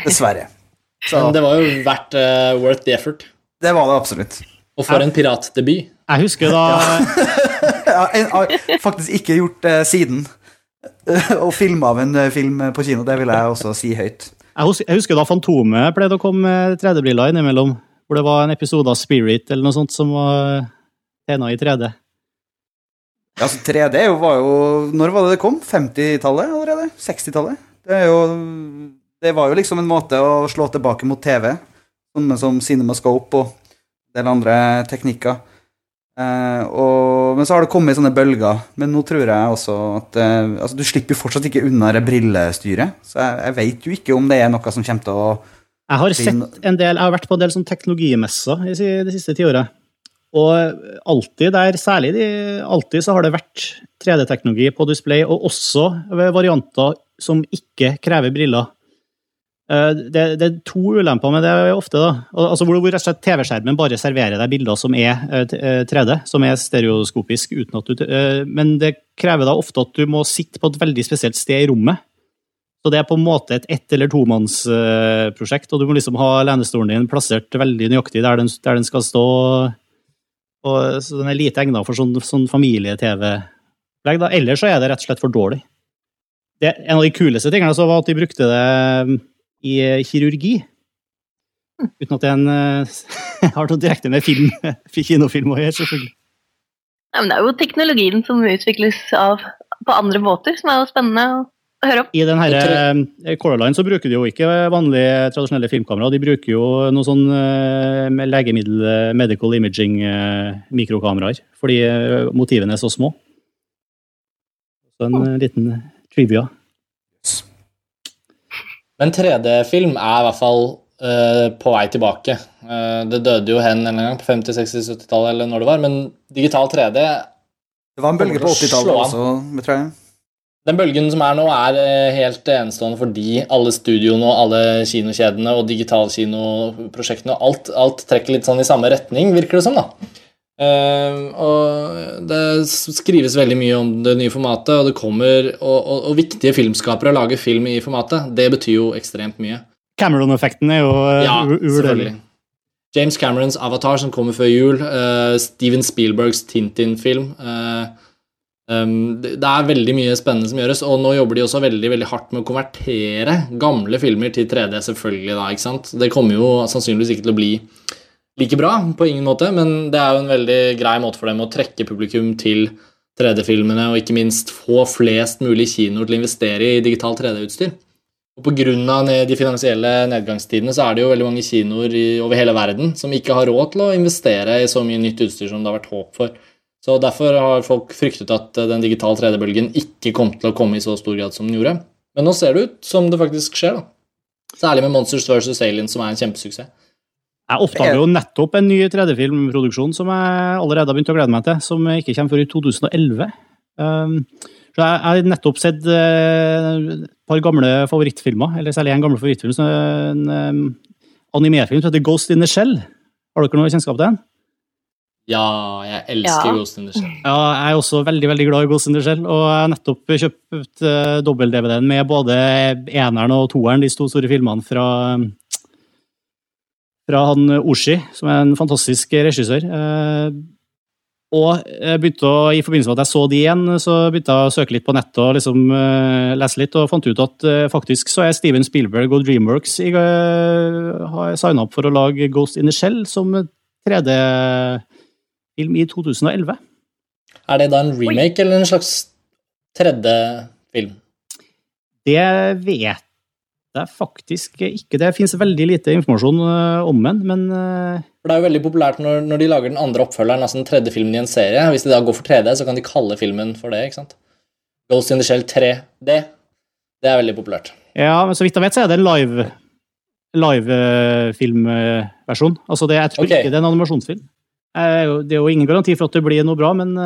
Dessverre. Så Men det var jo verdt uh, worth the effort. det var det absolutt. Og for en piratdebut. Jeg husker da Jeg har- jeg har faktisk ikke gjort det siden. Å filme av en eh, film på kino, det vil jeg også si høyt. Jeg husker, jeg husker da Fantomet pleide å komme med 3D-briller innimellom. Hvor det var en episode av Spirit eller noe sånt som var tegna i 3D. Ja, altså 3D var jo Når var det det kom? 50-tallet allerede? 60-tallet? Det, det var jo liksom en måte å slå tilbake mot TV, sånne som CinemaScope og en del andre teknikker. Eh, og, men så har det kommet sånne bølger. Men nå tror jeg også at uh, altså, Du slipper jo fortsatt ikke unna det brillestyret. Så jeg, jeg vet jo ikke om det er noe som kommer til å Jeg har sett en del, jeg har vært på en del sånn teknologimesser i de det siste tiåret. Og alltid der, særlig de, alltid så har det vært 3D-teknologi på display, og også varianter som ikke krever briller. Eh, Det, det er to ulemper med det ofte. da. Altså Hvor hvor TV-skjermen bare serverer deg bilder som er eh, eh, 3D, som er stereoskopisk. uten at du, eh, Men det krever da ofte at du må sitte på et veldig spesielt sted i rommet. Så det er på en måte et ett- eller tomannsprosjekt, og du må liksom ha lenestolen din plassert veldig nøyaktig der den, der den skal stå. Og, så den er lite egnet for sånn, sånn familie-TV-opplegg. da. Ellers så er det rett og slett for dårlig. Det, en av de kuleste tingene så var at de brukte det i eh, kirurgi. Uten at det er en, eh, har noe direkte med film, kinofilm å gjøre, selvfølgelig. Ja, men det er jo teknologien som utvikles av, på andre måter, som er jo spennende å å høre om. I den her, eh, Color Line så bruker de jo ikke vanlige tradisjonelle filmkamera, de bruker jo noe sånn med legemiddel, medical imaging mikrokameraer, fordi motivene er så små. Så en eh, liten trivia. Men 3D-film er i hvert fall uh, på vei tilbake. Uh, det døde jo hen en eller annen gang på 50-, 60-, 70-tallet, eller når det var, men digital 3D Det var en bølge på Kommer til å 80-tallet også, tror jeg. Den bølgen som er nå, er eh, helt enestående fordi alle studioene og alle kinokjedene og digitalkinoprosjektene og alt, alt trekker litt sånn i samme retning, virker det som, da. Eh, og det skrives veldig mye om det nye formatet, og det kommer og, og, og viktige filmskapere lager film i formatet. Det betyr jo ekstremt mye. Cameron-effekten er jo uh, Ja, uvurderlig. James Camerons Avatar som kommer før jul, uh, Steven Spielbergs Tintin-film. um, det det er veldig mye spennende som gjøres, og nå jobber de også veldig veldig hardt med å konvertere gamle filmer til 3D, selvfølgelig. da, ikke sant? Det kommer jo sannsynligvis ikke til å bli like bra, på ingen måte, men det er jo en veldig grei måte for dem å trekke publikum til 3D-filmene, og ikke minst få flest mulig kinoer til å investere i digital 3D-utstyr. Og Pga. de finansielle nedgangstidene så er det jo veldig mange kinoer i, over hele verden som ikke har råd til å investere i så mye nytt utstyr som det har vært håp for. Så Derfor har folk fryktet at eh, den digitale 3D-bølgen ikke kom til å komme i så stor grad som den gjorde. Men nå ser det ut som det faktisk skjer. da. Særlig med Monsters vs. Aliens, som er en kjempesuksess. Jeg oppdager jo nettopp en ny 3D-filmproduksjon som jeg allerede har begynt å glede meg til, som ikke kommer før i 2011. Um, så jeg har nettopp sett eh, et par gamle favorittfilmer, eller særlig en gammel favorittfilm, som en um, animefilm som heter Ghost in the Shell. Har dere noe kjennskap til den? Ja, jeg elsker Ja. Ghost in the Shell. Ja, jeg er også veldig veldig glad i Ghost in the Shell, og jeg har nettopp kjøpt uh, dobbel-DVD-en med både eneren og toeren, de to store filmene fra, fra han Oshi, som er en fantastisk regissør. Eh, og jeg begynte å, i forbindelse med at jeg så de igjen, så begynte jeg å søke litt på nettet og liksom uh, lese litt, og fant ut at uh, faktisk så er Steven Spielberg og Dreamworks i, uh, har signa opp for å lage Ghost in the Shell som 3D-film i 2011. Er det da en remake eller en slags tredje film? Det vet jeg faktisk ikke. Det Det finnes veldig lite informasjon øh, om den, men øh, For Det er jo veldig populært når, når de lager den andre oppfølgeren, altså den tredje filmen i en serie. Hvis de da går for 3D, så kan de kalle filmen for det. ikke sant? Ghost in the Shell 3D. Det er veldig populært. ja, men så vidt jeg vet, så er det en live livefilmversjon. altså det, jeg tror okay. ikke det er en animasjonsfilm. Eh, Det er jo ingen garanti for at det blir noe bra, men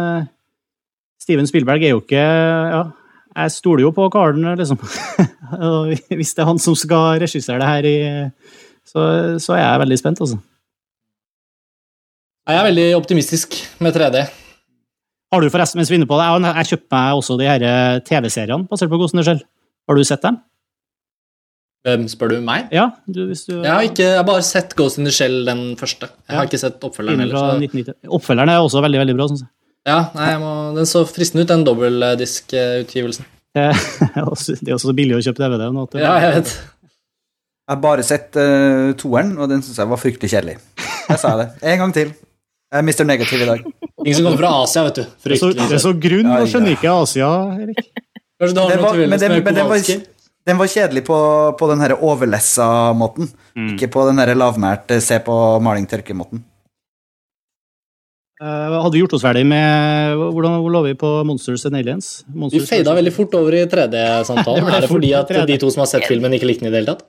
Steven Spielberg er jo ikke ja, Jeg stoler jo på karen, liksom. Hvis det er han som skal regissere det her, i, så, så er jeg veldig spent, altså. Jeg er veldig optimistisk med 3D. Har du forresten, mens vi er inne på det, jeg, jeg kjøpte meg også de her eh, TV-seriene basert på the Shell. Har du sett dem? Hvem spør du meg? Ja, du, hvis du... Jeg har, ikke, jeg har bare sett Ghost in the Shell, den første. Jeg har ikke sett oppfølgeren heller. så- Oppfølgeren er også veldig, veldig bra, jeg. Ja, nei, må, Den så fristende ut, den dobbeltdisk-utgivelsen. Det er også- det er også så billig å kjøpe DVD. nå Ja, jeg vet. Jeg har bare sett uh, toeren, og den syns jeg var fryktelig kjedelig. Jeg sa det. En gang til. Jeg er Mr. Negativ i dag. Ingen som kommer fra Asia, vet du. Det er så, det er så grunn nå å skjønne ikke Asia, Erik. Kanskje du har noe men den, men den, var, den var kjedelig på, på den her overlessa måten. Mm. Ikke på den her lavmælt eh, se på maling-tørke-måten. Eh, hadde vi gjort oss ferdig med Hvordan hvor lå vi på Monsters and Aliens? Vi Monsters fada veldig fort over i 3D-samtalen. ble Er det fordi at de to som har sett filmen, ikke likte den i det hele tatt?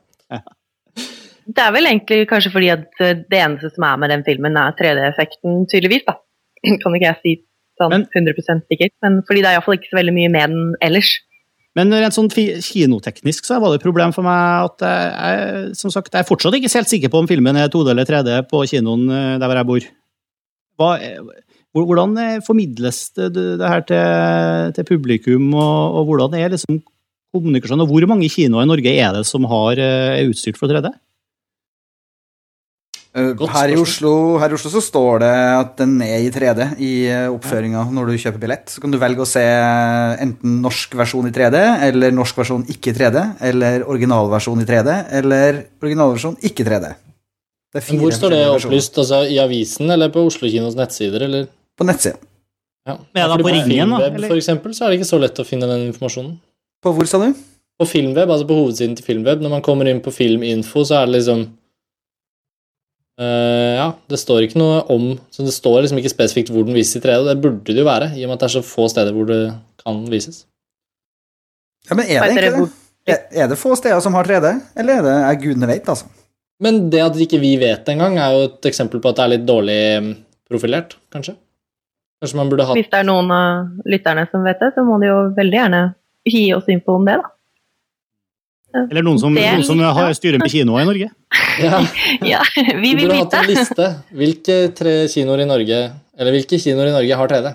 Det er vel egentlig kanskje fordi at eh, det eneste som er med den filmen, er 3D-effekten, tydeligvis. da. Kan ikke jeg si sånn 100% sikkert, men fordi det er iallfall ikke så veldig mye med den ellers. Men rent sånn kinoteknisk så var det et problem for meg at jeg, jeg, som sagt, jeg er fortsatt ikke helt sikker på om filmen er 2D eller 3D på kinoen eh, der hvor jeg bor. Hva, hvordan eh, formidles det, det, her til, til publikum, og, og hvordan er liksom kommunikasjonen? Og hvor mange kinoer i Norge er det som har, eh, er utstyrt for 3D? Eh, Her i. Oslo, her i Oslo så står det at den er i 3D i oppføringa når du kjøper billett. Så kan du velge å se enten norsk versjon i 3D, eller norsk versjon ikke i 3D, eller originalversjon i 3D, eller originalversjon ikke i 3D. Er hvor står det opplyst? Altså I avisen eller på Oslo kinos nettsider? eller? På nettsiden. Ja. Men er det på Ringen, da, eller? for eksempel, så er det ikke så lett å finne den informasjonen. På hvor, sa du? På Filmweb, altså på hovedsiden til Filmweb, når man kommer inn på Filminfo, så er det liksom uh, Ja, det står ikke noe om Så det står liksom ikke spesifikt hvor den vises i 3D, og det burde det jo være, i og med at det er så få steder hvor det kan vises. Ja, men er det egentlig det? Er, det få steder som har 3D, eller er det er gudene vet, altså? Men det at ikke vi vet det engang, er jo et eksempel på at det er litt dårlig mm, profilert, kanskje. Kanskje man burde hatt Hvis det er noen av lytterne som vet det, så må de jo veldig gjerne gi oss info om det, da. Eller noen som, noen som har styrer med kinoer i Norge? ja, Ja, vi Vi vil burde hatt vite. en liste. Hvilke tre kinoer i Norge Eller hvilke kinoer i Norge har 3D?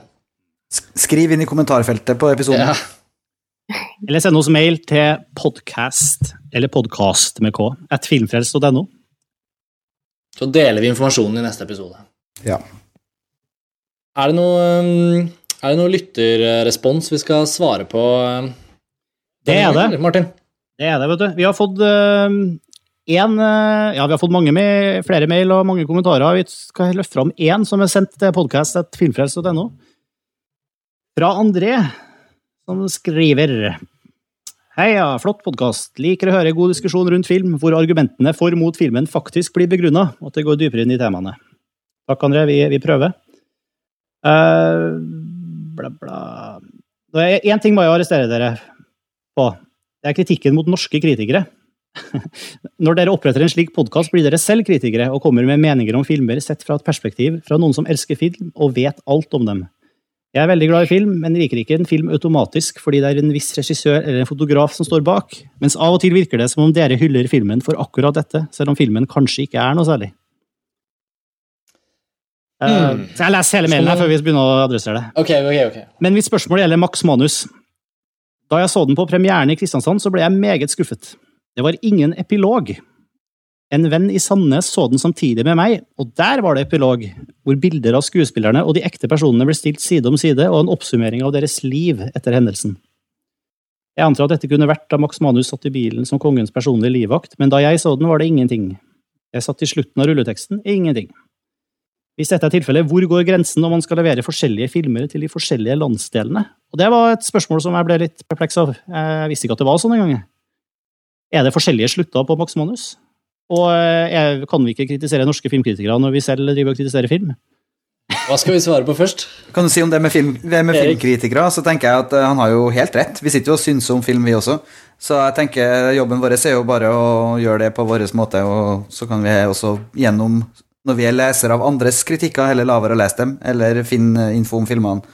Skriv inn i kommentarfeltet på episoden. Ja. Eller send oss mail til podcast, eller podcast med k, at filmfrelst.no. Så deler vi informasjonen i neste episode. Ja. Er det noe, um, er det noe lytterrespons vi skal svare på? um, Det er det. Martin? Det er det, vet du. Vi har fått eh, en, eh, ja, vi har fått mange med, flere mail og mange kommentarer. Vi skal løfte fram én som er sendt til podkast.filmfrelst.no. Fra André, som skriver Heia, flott podkast. Liker å høre god diskusjon rundt film, hvor argumentene for mot filmen faktisk blir begrunna, og at det går dypere inn i temaene. Takk, André. Vi, vi prøver. Uh, bla, bla. Én ting må jeg arrestere dere på. Det er kritikken mot norske kritikere. Når dere oppretter en slik podkast, blir dere selv kritikere og kommer med meninger om filmer sett fra et perspektiv fra noen som elsker film og vet alt om dem. Jeg er veldig glad i film, men liker ikke en film automatisk fordi det er en viss regissør eller en fotograf som står bak, mens av og til virker det som om dere hyller filmen for akkurat dette, selv om filmen kanskje ikke er noe særlig. Mm. Uh, Så jeg leser hele mailen her før vi begynner å adressere det. Okay, okay, okay. Men mitt spørsmål gjelder Max Manus. Da jeg så den på premieren i Kristiansand, så ble jeg meget skuffet. Det var ingen epilog. En venn i Sandnes så den samtidig med meg, og der var det epilog, hvor bilder av skuespillerne og de ekte personene ble stilt side om side, og en oppsummering av deres liv etter hendelsen. Jeg antar at dette kunne vært da Max Manus satt i bilen som kongens personlige livvakt, men da jeg så den, var det ingenting. Jeg satt i slutten av rulleteksten, ingenting. Hvis dette er tilfellet, hvor går grensen når man skal levere forskjellige filmer til de forskjellige landsdelene? Og Det var et spørsmål som jeg ble litt perpleks av. Jeg visste ikke at det var sånn engang. Er det forskjellige slutter på Max Manus? Og eh, jeg, kan vi ikke kritisere norske filmkritikere når vi selv driver og kritiserer film? Hva skal vi svare på først? Kan du si om det med, film, det med filmkritikere, så tenker jeg at eh, han har jo helt rett. Vi sitter jo og synser om film, vi også. Så jeg tenker jobben vår er jo bare å gjøre det på vår måte, og så kan vi også gjennom, når vi er lesere av andres kritikker, heller la være å lese dem, eller finne info om filmene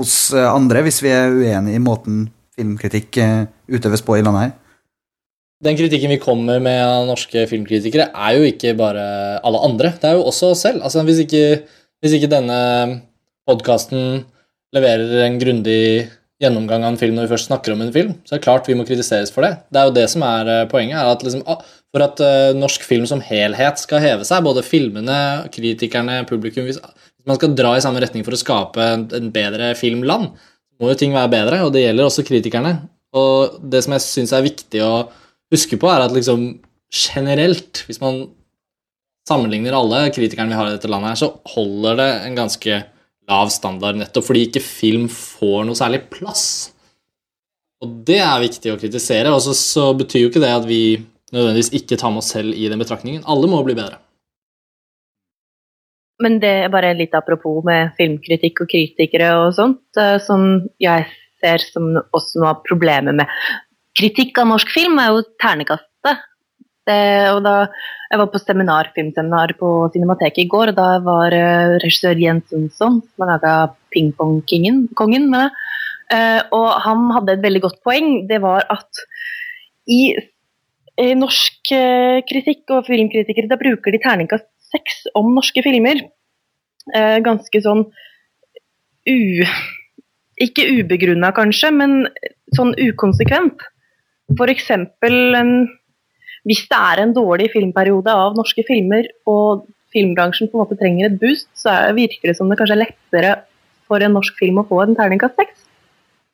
hos eh, andre, hvis vi er uenige i måten filmkritikk eh, utøves på i landet her. Den kritikken vi kommer med av norske filmkritikere, er jo ikke bare alle andre. Det er jo også oss selv. Altså, hvis ikke Hvis ikke denne podkasten leverer en grundig gjennomgang av en film når vi først snakker om en film, så er det klart vi må kritiseres for det. Det er jo det som er eh, poenget. er at liksom, ah, For at uh, norsk film som helhet skal heve seg, både filmene, kritikerne, publikum Hvis man skal dra i samme retning for å skape en bedre filmland, må jo ting være bedre, og det gjelder også kritikerne. Og det som jeg syns er viktig å huske på, er at liksom generelt, hvis man sammenligner alle kritikerne vi har i dette landet, her, så holder det en ganske lav standard, nettopp fordi ikke film får noe særlig plass. Og det er viktig å kritisere. Og så, betyr jo ikke det at vi nødvendigvis ikke tar med oss selv i den betraktningen. Alle må bli bedre. Men det er bare litt apropos med filmkritikk og kritikere og sånt, eh, som jeg ser som også noe av problemet med kritikk av norsk film, er jo ternekastet. Det, og da, jeg var på seminar, filmseminar på Cinemateket i går, og da var uh, regissør Jens Jonsson, som har laga Pingpong-kongen, med uh, og han hadde et veldig godt poeng. Det var at i, i norsk kritikk og filmkritikere, da bruker de terningkast seks om norske filmer. ganske sånn u... Ikke ubegrunna, kanskje, men sånn ukonsekvent. F.eks. hvis det er en dårlig filmperiode av norske filmer, og filmbransjen på en måte trenger et boost, så virker det som det kanskje er lettere for en norsk film å få en terningkast seks,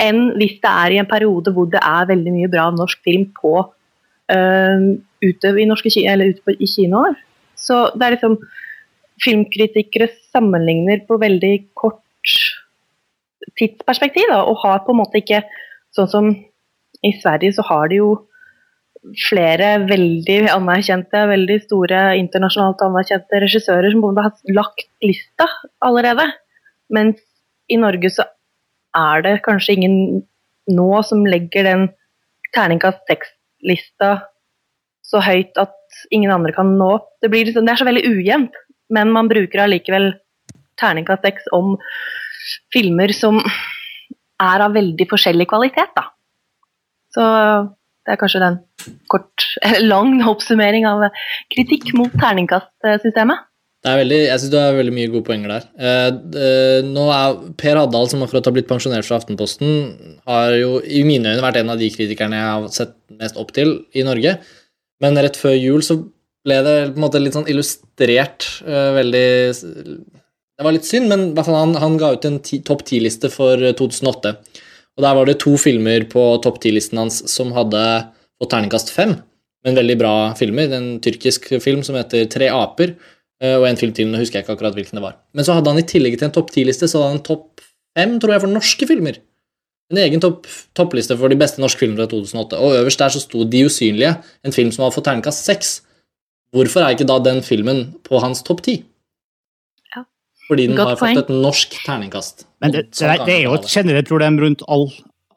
enn hvis det er i en periode hvor det er veldig mye bra norsk film på uh, ute, i, norske, ute på, i kinoer. Så det er liksom Filmkritikere sammenligner på veldig kort tidsperspektiv, da, og har på en måte ikke Sånn som i Sverige så har de jo flere veldig anerkjente, veldig store internasjonalt anerkjente regissører som både har lagt lista allerede. Mens i Norge så er det kanskje ingen nå som legger den terningkast seks-lista så høyt at ingen andre kan nå opp. Det, liksom, det er så veldig ujevnt, men man bruker allikevel terningkast seks om filmer som er av veldig forskjellig kvalitet, da. Så det er kanskje den kort, lang oppsummering av kritikk mot terningkastsystemet. Det er veldig, jeg syns du har veldig mye gode poenger der. Eh, eh, nå er Per Haddal, som akkurat har blitt pensjonert fra Aftenposten, har jo i mine øyne vært en av de kritikerne jeg har sett mest opp til i Norge. Men rett før jul så ble det på en måte litt sånn illustrert eh, veldig Det var litt synd, men han, han ga ut en topp ti-liste for 2008. Og Der var det to filmer på topp ti-listen hans som hadde fått terningkast fem. Men veldig bra filmer. En tyrkisk film som heter Tre aper, eh, og en film til. Nå husker jeg ikke akkurat hvilken det var. Men så hadde han i tillegg til en topp ti-liste så hadde han en topp fem, tror jeg, for norske filmer. En egen topp, toppliste for de beste norske filmene fra 2008. Og øverst der så sto De usynlige, en film som hadde fått terningkast seks. Hvorfor er ikke da den filmen på hans topp ti? Fordi den Godt har point. fått et norsk terningkast. Men det, det, det, er jo et generelt problem rundt all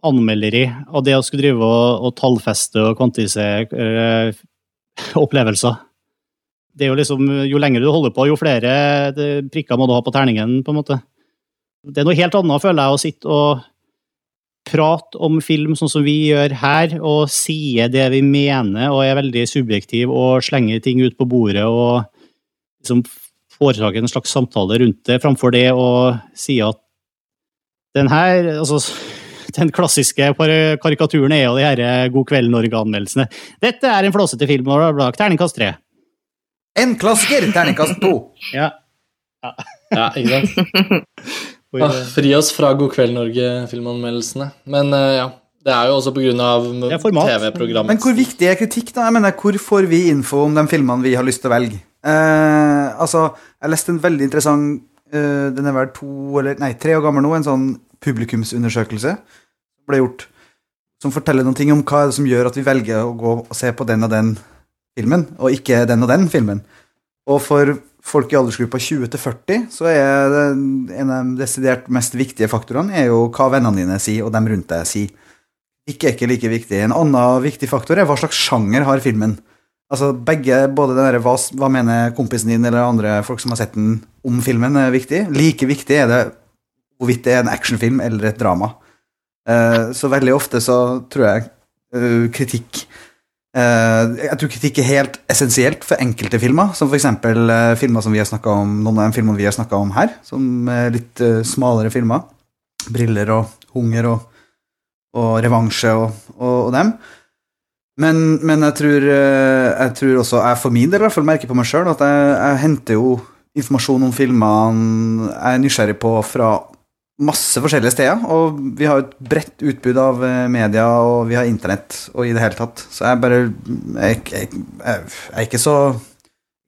anmelderi, og det å skulle drive og, og tallfeste og kvantisere øh, opplevelser. Det er jo liksom, Jo lenger du holder på, jo flere prikker må du ha på terningen, på en måte. Det er noe helt annet, føler jeg, å sitte og prate om film sånn som vi gjør her, og sier det vi mener og er veldig subjektiv og slenger ting ut på bordet og liksom foreta en slags samtale rundt det, framfor det å si at den her altså, Den klassiske karikaturen er jo de her God kveld Norge-anmeldelsene. Dette er en flåsete film, og terningkast tre. En klassiker! Terningkast to. ja. ja. ja. ikke sant? Ah, fri oss fra God kveld Norge-filmanmeldelsene. Men uh, ja, det er jo også pga. TV-programmet. Men hvor viktig er kritikk, da? Jeg mener, Hvor får vi info om de filmene vi har lyst til å velge? Uh, altså, jeg leste en veldig interessant uh, Den er vel to eller nei, tre år gammel nå, en sånn publikumsundersøkelse som ble gjort, som forteller noen ting om hva som gjør at vi velger å gå og se på den og den filmen, og ikke den og den filmen. Og for folk i aldersgruppa 20 til 40 så er det en av de desidert mest viktige faktorene er jo hva vennene dine sier, og dem rundt deg sier. Ikke er ikke like viktig. En annen viktig faktor er hva slags sjanger har filmen. Altså begge, både den der, hva, hva, mener kompisen din eller andre folk som har sett den om filmen, er viktig. Like viktig er det hvorvidt det er en actionfilm eller et drama. Uh, så veldig ofte så tror jeg uh, kritikk uh, Jeg tror kritikk er helt essensielt for enkelte filmer, som f.eks. Uh, filmer som vi har om, noen av de filmene vi har snakka om her, som er litt smalere filmer. 'Briller' og 'Hunger' og, og 'Revansje' og, og, og dem. Men, men jeg, tror, eh, jeg tror også jeg for min del i hvert fall merker på meg sjøl at jeg, jeg henter jo informasjon om filmene jeg er nysgjerrig på fra masse forskjellige steder. Og vi har et bredt utbud av eh, media, og vi har internett og i det hele tatt. Så jeg bare Jeg, jeg, jeg, er ikke så,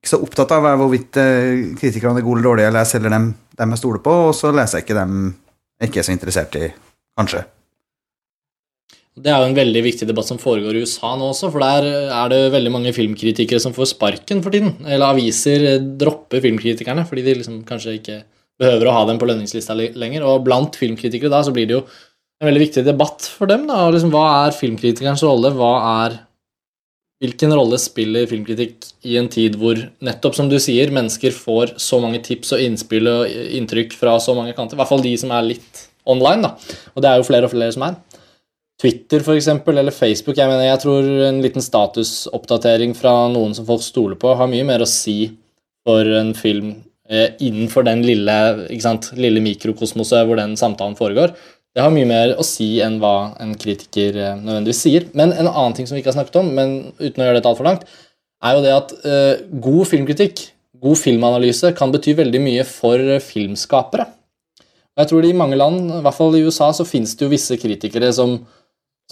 ikke så opptatt av hvorvidt eh, kritikerne er gode eller dårlige. eller Jeg selger dem, dem jeg stoler på, og så leser jeg ikke dem jeg ikke er så interessert i, kanskje. Det er jo en veldig viktig debatt som foregår i USA nå også, for der er det veldig mange filmkritikere som får sparken for tiden. Eller aviser dropper filmkritikerne fordi de liksom kanskje ikke behøver å ha dem på lønningslista lenger. Og blant filmkritikere da så blir det jo en veldig viktig debatt for dem. da, liksom, Hva er filmkritikerens rolle? Hva er Hvilken rolle spiller filmkritikk i en tid hvor nettopp som du sier, mennesker får så mange tips og innspill og inntrykk fra så mange kanter? I hvert fall de som er litt online, da. Og det er jo flere og flere som er. Twitter for eksempel, eller Facebook. Jeg mener, jeg tror en liten statusoppdatering fra noen som folk stoler på, har mye mer å si for en film eh, innenfor den lille, sant, lille mikrokosmoset hvor den samtalen foregår. Det har mye mer å si enn hva en kritiker eh, nødvendigvis sier. Men en annen ting som vi ikke har snakket om, men uten å gjøre dette altfor langt, er jo det at eh, god filmkritikk, god filmanalyse, kan bety veldig mye for filmskapere. Og jeg tror det I mange land, i hvert fall i USA, så finnes det jo visse kritikere som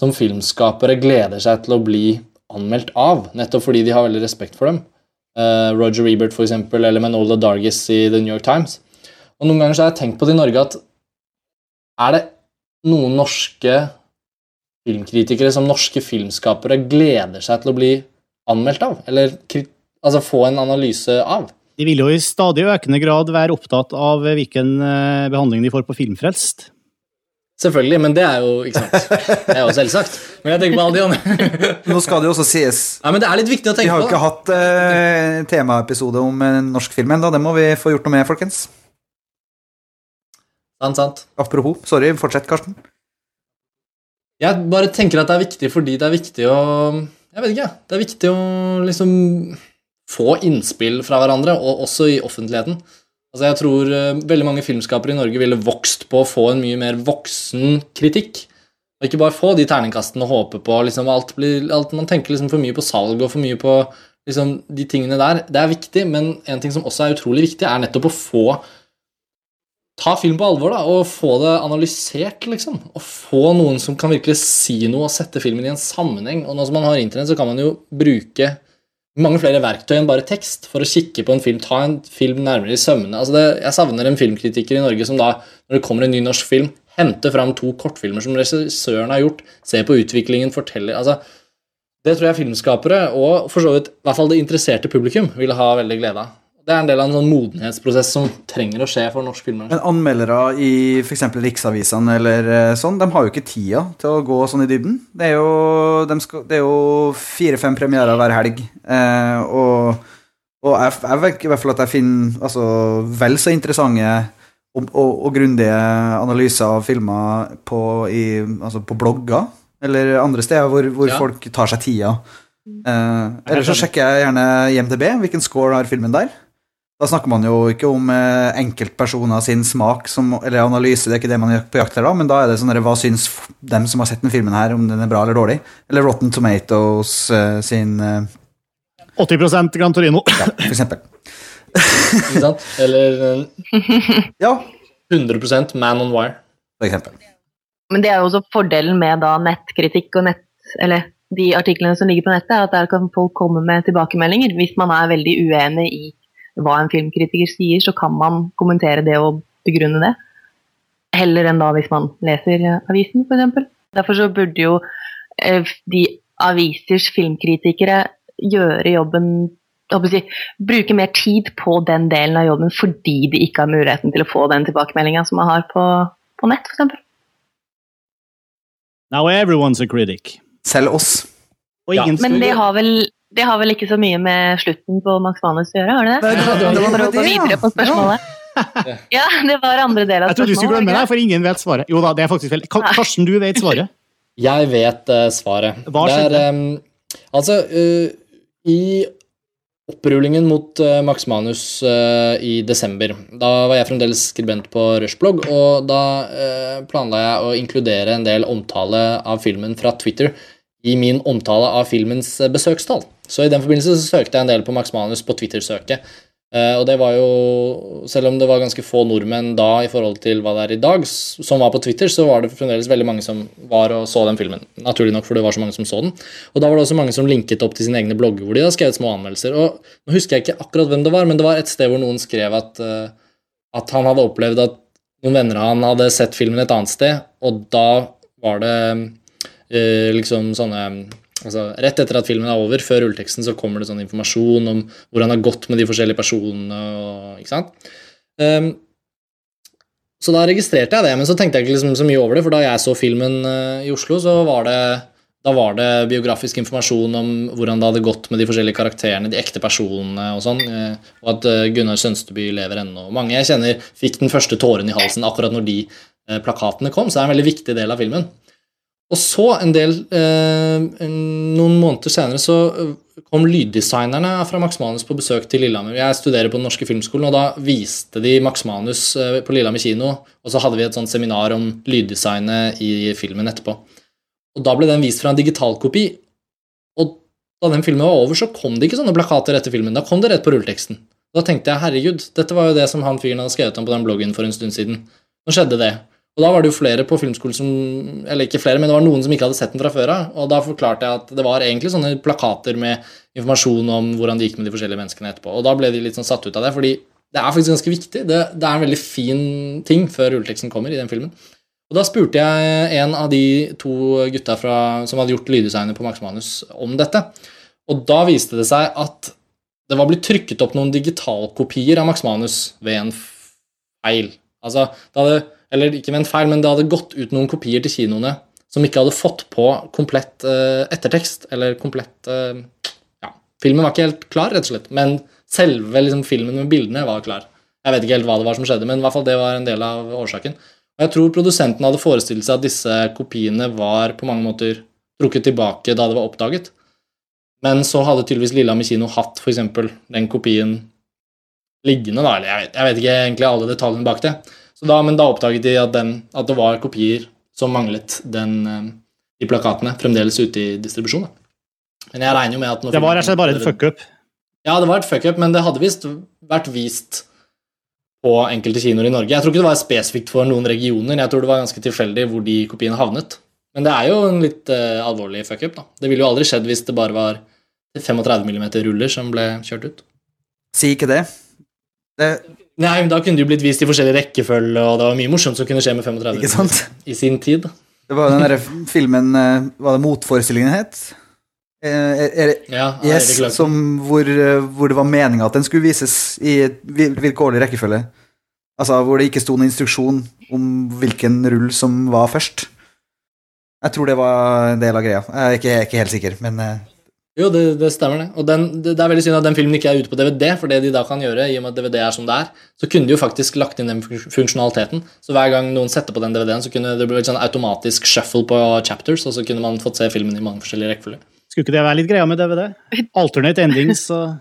som filmskapere gleder seg til å bli anmeldt av, nettopp fordi de har veldig respekt for dem. Uh, Roger Ebert, for eksempel, eller Manola Dargis i The New York Times. Og Noen ganger så har jeg tenkt på det i Norge at er det noen norske filmkritikere som norske filmskapere gleder seg til å bli anmeldt av? Eller altså få en analyse av? De vil jo i stadig økende grad være opptatt av hvilken eh, behandling de får på Filmfrelst. Selvfølgelig, men det er jo ikke sant. Det er jo selvsagt. Men jeg tenker på alle de andre. Nå skal det jo også sies Nei, men det er litt viktig å tenke på. Vi har jo ikke hatt eh, temaepisode om en norsk film ennå. Det må vi få gjort noe med, folkens. Sant, sant. Apropos. Sorry, fortsett, Karsten. Jeg bare tenker at det er viktig fordi det er viktig å Jeg vet ikke, det er viktig å liksom få innspill fra hverandre, og også i offentligheten. Altså jeg tror uh, veldig mange filmskapere i Norge ville vokst på å få en mye mer voksen kritikk. Og ikke bare få de terningkastene og håpe på liksom, alt, blir, alt Man tenker liksom for mye på salg og for mye på liksom, de tingene der. Det er viktig, men en ting som også er utrolig viktig, er nettopp å få Ta film på alvor da, og få det analysert, liksom. Og få noen som kan virkelig si noe og sette filmen i en sammenheng. Og nå som man har internett, så kan man jo bruke mange flere verktøy enn bare tekst for å kikke på en film, ta en film nærmere i sømmene. Altså det, jeg savner en filmkritiker i Norge som da, når det kommer en ny norsk film, henter fram to kortfilmer som regissøren har gjort, ser på utviklingen, forteller altså, Det tror jeg filmskapere, og for så vidt i hvert fall det interesserte publikum, vil ha veldig glede av. Det er en del av en sånn modenhetsprosess som trenger å skje for norsk filmbransje. Men anmeldere i f.eks. riksavisene eller eh, sånn, de har jo ikke tida til å gå sånn i dybden. Det er jo, de skal, det er jo fire-fem premierer hver helg. Eh, og, og jeg, jeg vet i hvert fall at jeg finner altså, vel så interessante og, og, og grundige analyser av filmer på, i, altså på blogger eller andre steder hvor, hvor Ja. folk tar seg tida. Eh, eller så sjekker jeg gjerne IMDb. Hvilken score har filmen der? Da snakker man jo ikke om eh, enkeltpersoner sin smak som, eller analyse, det er ikke det man gjør på jakt her da, men da er det sånn der, hva syns dem som har sett den filmen her, om den er bra eller dårlig? Eller Rotten Tomatoes eh, sin, eh, 80 Gran Torino. Ja, for eksempel. Ikke sant? Eller eh, Ja, 100% Man on Wire. for eksempel. Men det er jo også fordelen med da nettkritikk og nett, eller de artiklene som ligger på nettet, er at der kan folk komme med tilbakemeldinger. Hvis man er veldig uenig i hva en filmkritiker sier, så kan man kommentere det og begrunne det. Heller enn da hvis man leser eh, avisen, f.eks. Derfor så burde jo eh, de avisers filmkritikere gjøre jobben jeg Bruke mer tid på den delen av jobben fordi de ikke har muligheten til å få den tilbakemeldinga som man har på, på nett, f.eks. Now everyone's a critic. Selv oss. Og Ja, Men det har vel det har vel ikke så mye med slutten på Max Manus å gjøre, har det det? Det var- det var For å gå videre på spørsmålet. Ja, det var andre del av spørsmålet. Jeg trodde du skulle glemme deg, det, for ingen vet svaret. Jo da, det er faktisk vel. Karsten, du vet svaret. Jeg vet uh, svaret. Hva skjedde? em, Altså, uh, i opprullingen mot uh, Max Manus i desember, da var jeg fremdeles skribent på Rushblog, og da planla jeg å inkludere en del omtale av filmen fra Twitter i min omtale av filmens eh, besøkstall. Så i den forbindelse så søkte jeg en del på Max Manus på Twitter-søket. Eh, og det var jo, selv om det var ganske få nordmenn da i forhold til hva det er i dag, som var på Twitter, så var det fremdeles veldig mange som var og så den filmen. Naturlig nok, for det var så mange som så den. Og da var det også mange som linket opp til sine egne blogger hvor de har skrevet små anmeldelser. Og nå husker jeg ikke akkurat hvem det var, men det var et sted hvor noen skrev at, eh, at han hadde opplevd at noen venner av han hadde sett filmen et annet sted, og da var det liksom sånne altså, Rett etter at filmen er over, før rulleteksten, så kommer det sånn informasjon om hvor han har gått med de forskjellige personene. Og, ikke sant? Um, så da registrerte jeg det, men så tenkte jeg ikke liksom så mye over det, for da jeg så filmen uh, i Oslo, så var det da var det biografisk informasjon om hvordan det hadde gått med de forskjellige karakterene, de ekte personene og sånn, uh, og at uh, Gunnar Sønsteby lever ennå. Mange jeg kjenner fikk den første tåren i halsen akkurat når de eh, plakatene kom, så det er en veldig viktig del av filmen. Og så, en del eh, Noen måneder senere så eh, kom lyddesignerne fra Max Manus på besøk til Lillehammer. Jeg studerer på Den norske filmskolen, og da viste de Max Manus eh, på Lillehammer kino. Og så hadde vi et sånt seminar om lyddesignet i filmen etterpå. Og da ble den vist fra en digitalkopi. Og da den filmen var over, så kom det ikke sånne plakater etter filmen. Da kom det rett på rulleteksten. Da tenkte jeg herregud, dette var jo det som han fyren hadde skrevet om på den bloggen for en stund siden. Nå skjedde det. Og da var det jo flere på filmskolen som Eller ikke flere, men det var noen som ikke hadde sett den fra før av. Og da forklarte jeg at det var egentlig sånne plakater med informasjon om hvordan det gikk med de forskjellige menneskene etterpå. Og da ble de litt sånn satt ut av det, fordi det er faktisk ganske viktig. Det, det er en veldig fin ting før rulleteksten kommer i den filmen. Og Da spurte jeg en av de to gutta fra, som hadde gjort lyddesignet på Max Manus, om dette. Og da viste det seg at det var blitt trykket opp noen digitalkopier av Max Manus ved en feil. Altså, det hadde, eller ikke en feil, men det hadde gått ut noen kopier til kinoene som ikke hadde fått på komplett uh, ettertekst, eller komplett uh, Ja, filmen var ikke helt klar, rett og slett, men selve liksom, filmen med bildene var klar. Jeg vet ikke helt hva det var som skjedde, men i hvert fall det var en del av årsaken. Og jeg tror produsenten hadde forestilt seg at disse kopiene var på mange måter trukket tilbake da det var oppdaget. Men så hadde tydeligvis Lillehammer kino hatt f.eks. den kopien liggende, da, eller jeg jeg vet ikke egentlig alle detaljene bak det. Så da, men da oppdaget de at, den, at det var kopier som manglet den, eh, de plakatene fremdeles ute i distribusjon. Men jeg regner jo med at Det var filmen rett og slett bare et fuck-up. Ja, det var et fuck-up, men det hadde visst vært vist på enkelte kinoer i Norge. Jeg tror ikke det var spesifikt for noen regioner, jeg tror det var ganske tilfeldig hvor de kopiene havnet. Men det er jo en litt uh, alvorlig fuck-up, da. Det ville jo aldri skjedd hvis det bare var 35 mm ruller som ble kjørt ut. Si ikke det. det Nei, men Da kunne det jo blitt vist i forskjellig rekkefølge, og det var mye morsomt som kunne skje med 35 ikke sant? i sin tid. Det var den derre filmen eh, Var det Motforestillingen het? Eh, er, er, Ja, yes, som, hvor, eh, hvor det var meninga at den skulle vises i vil- vilkårlig rekkefølge. Altså hvor det ikke sto noen instruksjon om hvilken rull som var først. Jeg tror det var en del av greia. Jeg er ikke, jeg er ikke helt sikker, men Jo, det, det stemmer, det. Og den, det, det er veldig synd at den filmen ikke er ute på DVD, for det de da kan gjøre, i og med at DVD er som det er, så kunne de jo faktisk lagt inn den funksjonaliteten. Så hver gang noen setter på den DVD-en, så kunne det bli sånn automatisk shuffle på chapters, og så kunne man fått se filmen i mange forskjellige rekkefølger. Skulle ikke det være litt greia med DVD? Alternate endings og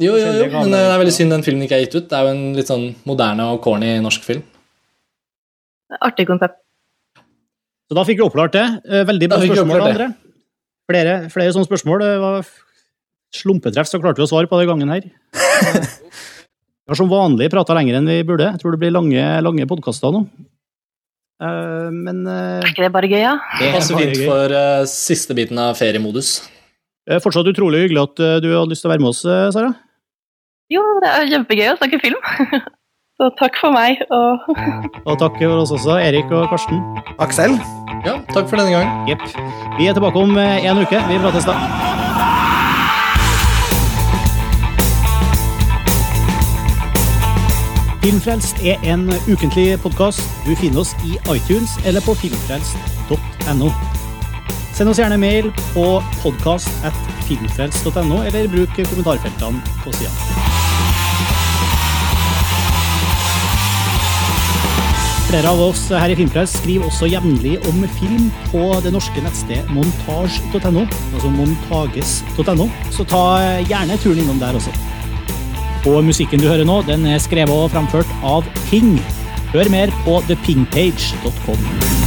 Jo, jo, jo, men det er veldig synd den filmen ikke er gitt ut. Det er jo en litt sånn moderne og corny norsk film. Artig konsept. Så da fikk vi oppklart det. Eh, Veldig bra spørsmål. André. Flere, flere sånne spørsmål. Det var slumpetreff, så klarte vi å svare på det gangen her. Vi har som vanlig prata lenger enn vi burde. Jeg tror det blir lange, lange podkaster nå. Uh, Men uh, Er ikke det bare gøy, ja? Det passer fint for uh, siste biten av feriemodus. er fortsatt utrolig hyggelig at du hadde lyst til å være med oss, Sara. Jo, det er kjempegøy å snakke film. Så takk for meg. Og Og takk for oss også, Erik og Karsten. Aksel? Ja, takk for denne gang. Jepp. Vi er tilbake om eh, en uke. Vi prates da. Filmfrelst er en ukentlig podkast. Du finner oss i iTunes eller på filmfrelst.no. Send oss gjerne mail på podkast.filmfrelst.no, eller bruk kommentarfeltene på sida. Flere av oss her i Filmpress skriver også jevnlig om film på det norske nettstedet montage.no, altså montages.no, så ta gjerne turen innom der også. Og musikken du hører nå, den er skrevet og framført av Ping. Hør mer på thepingpage.com.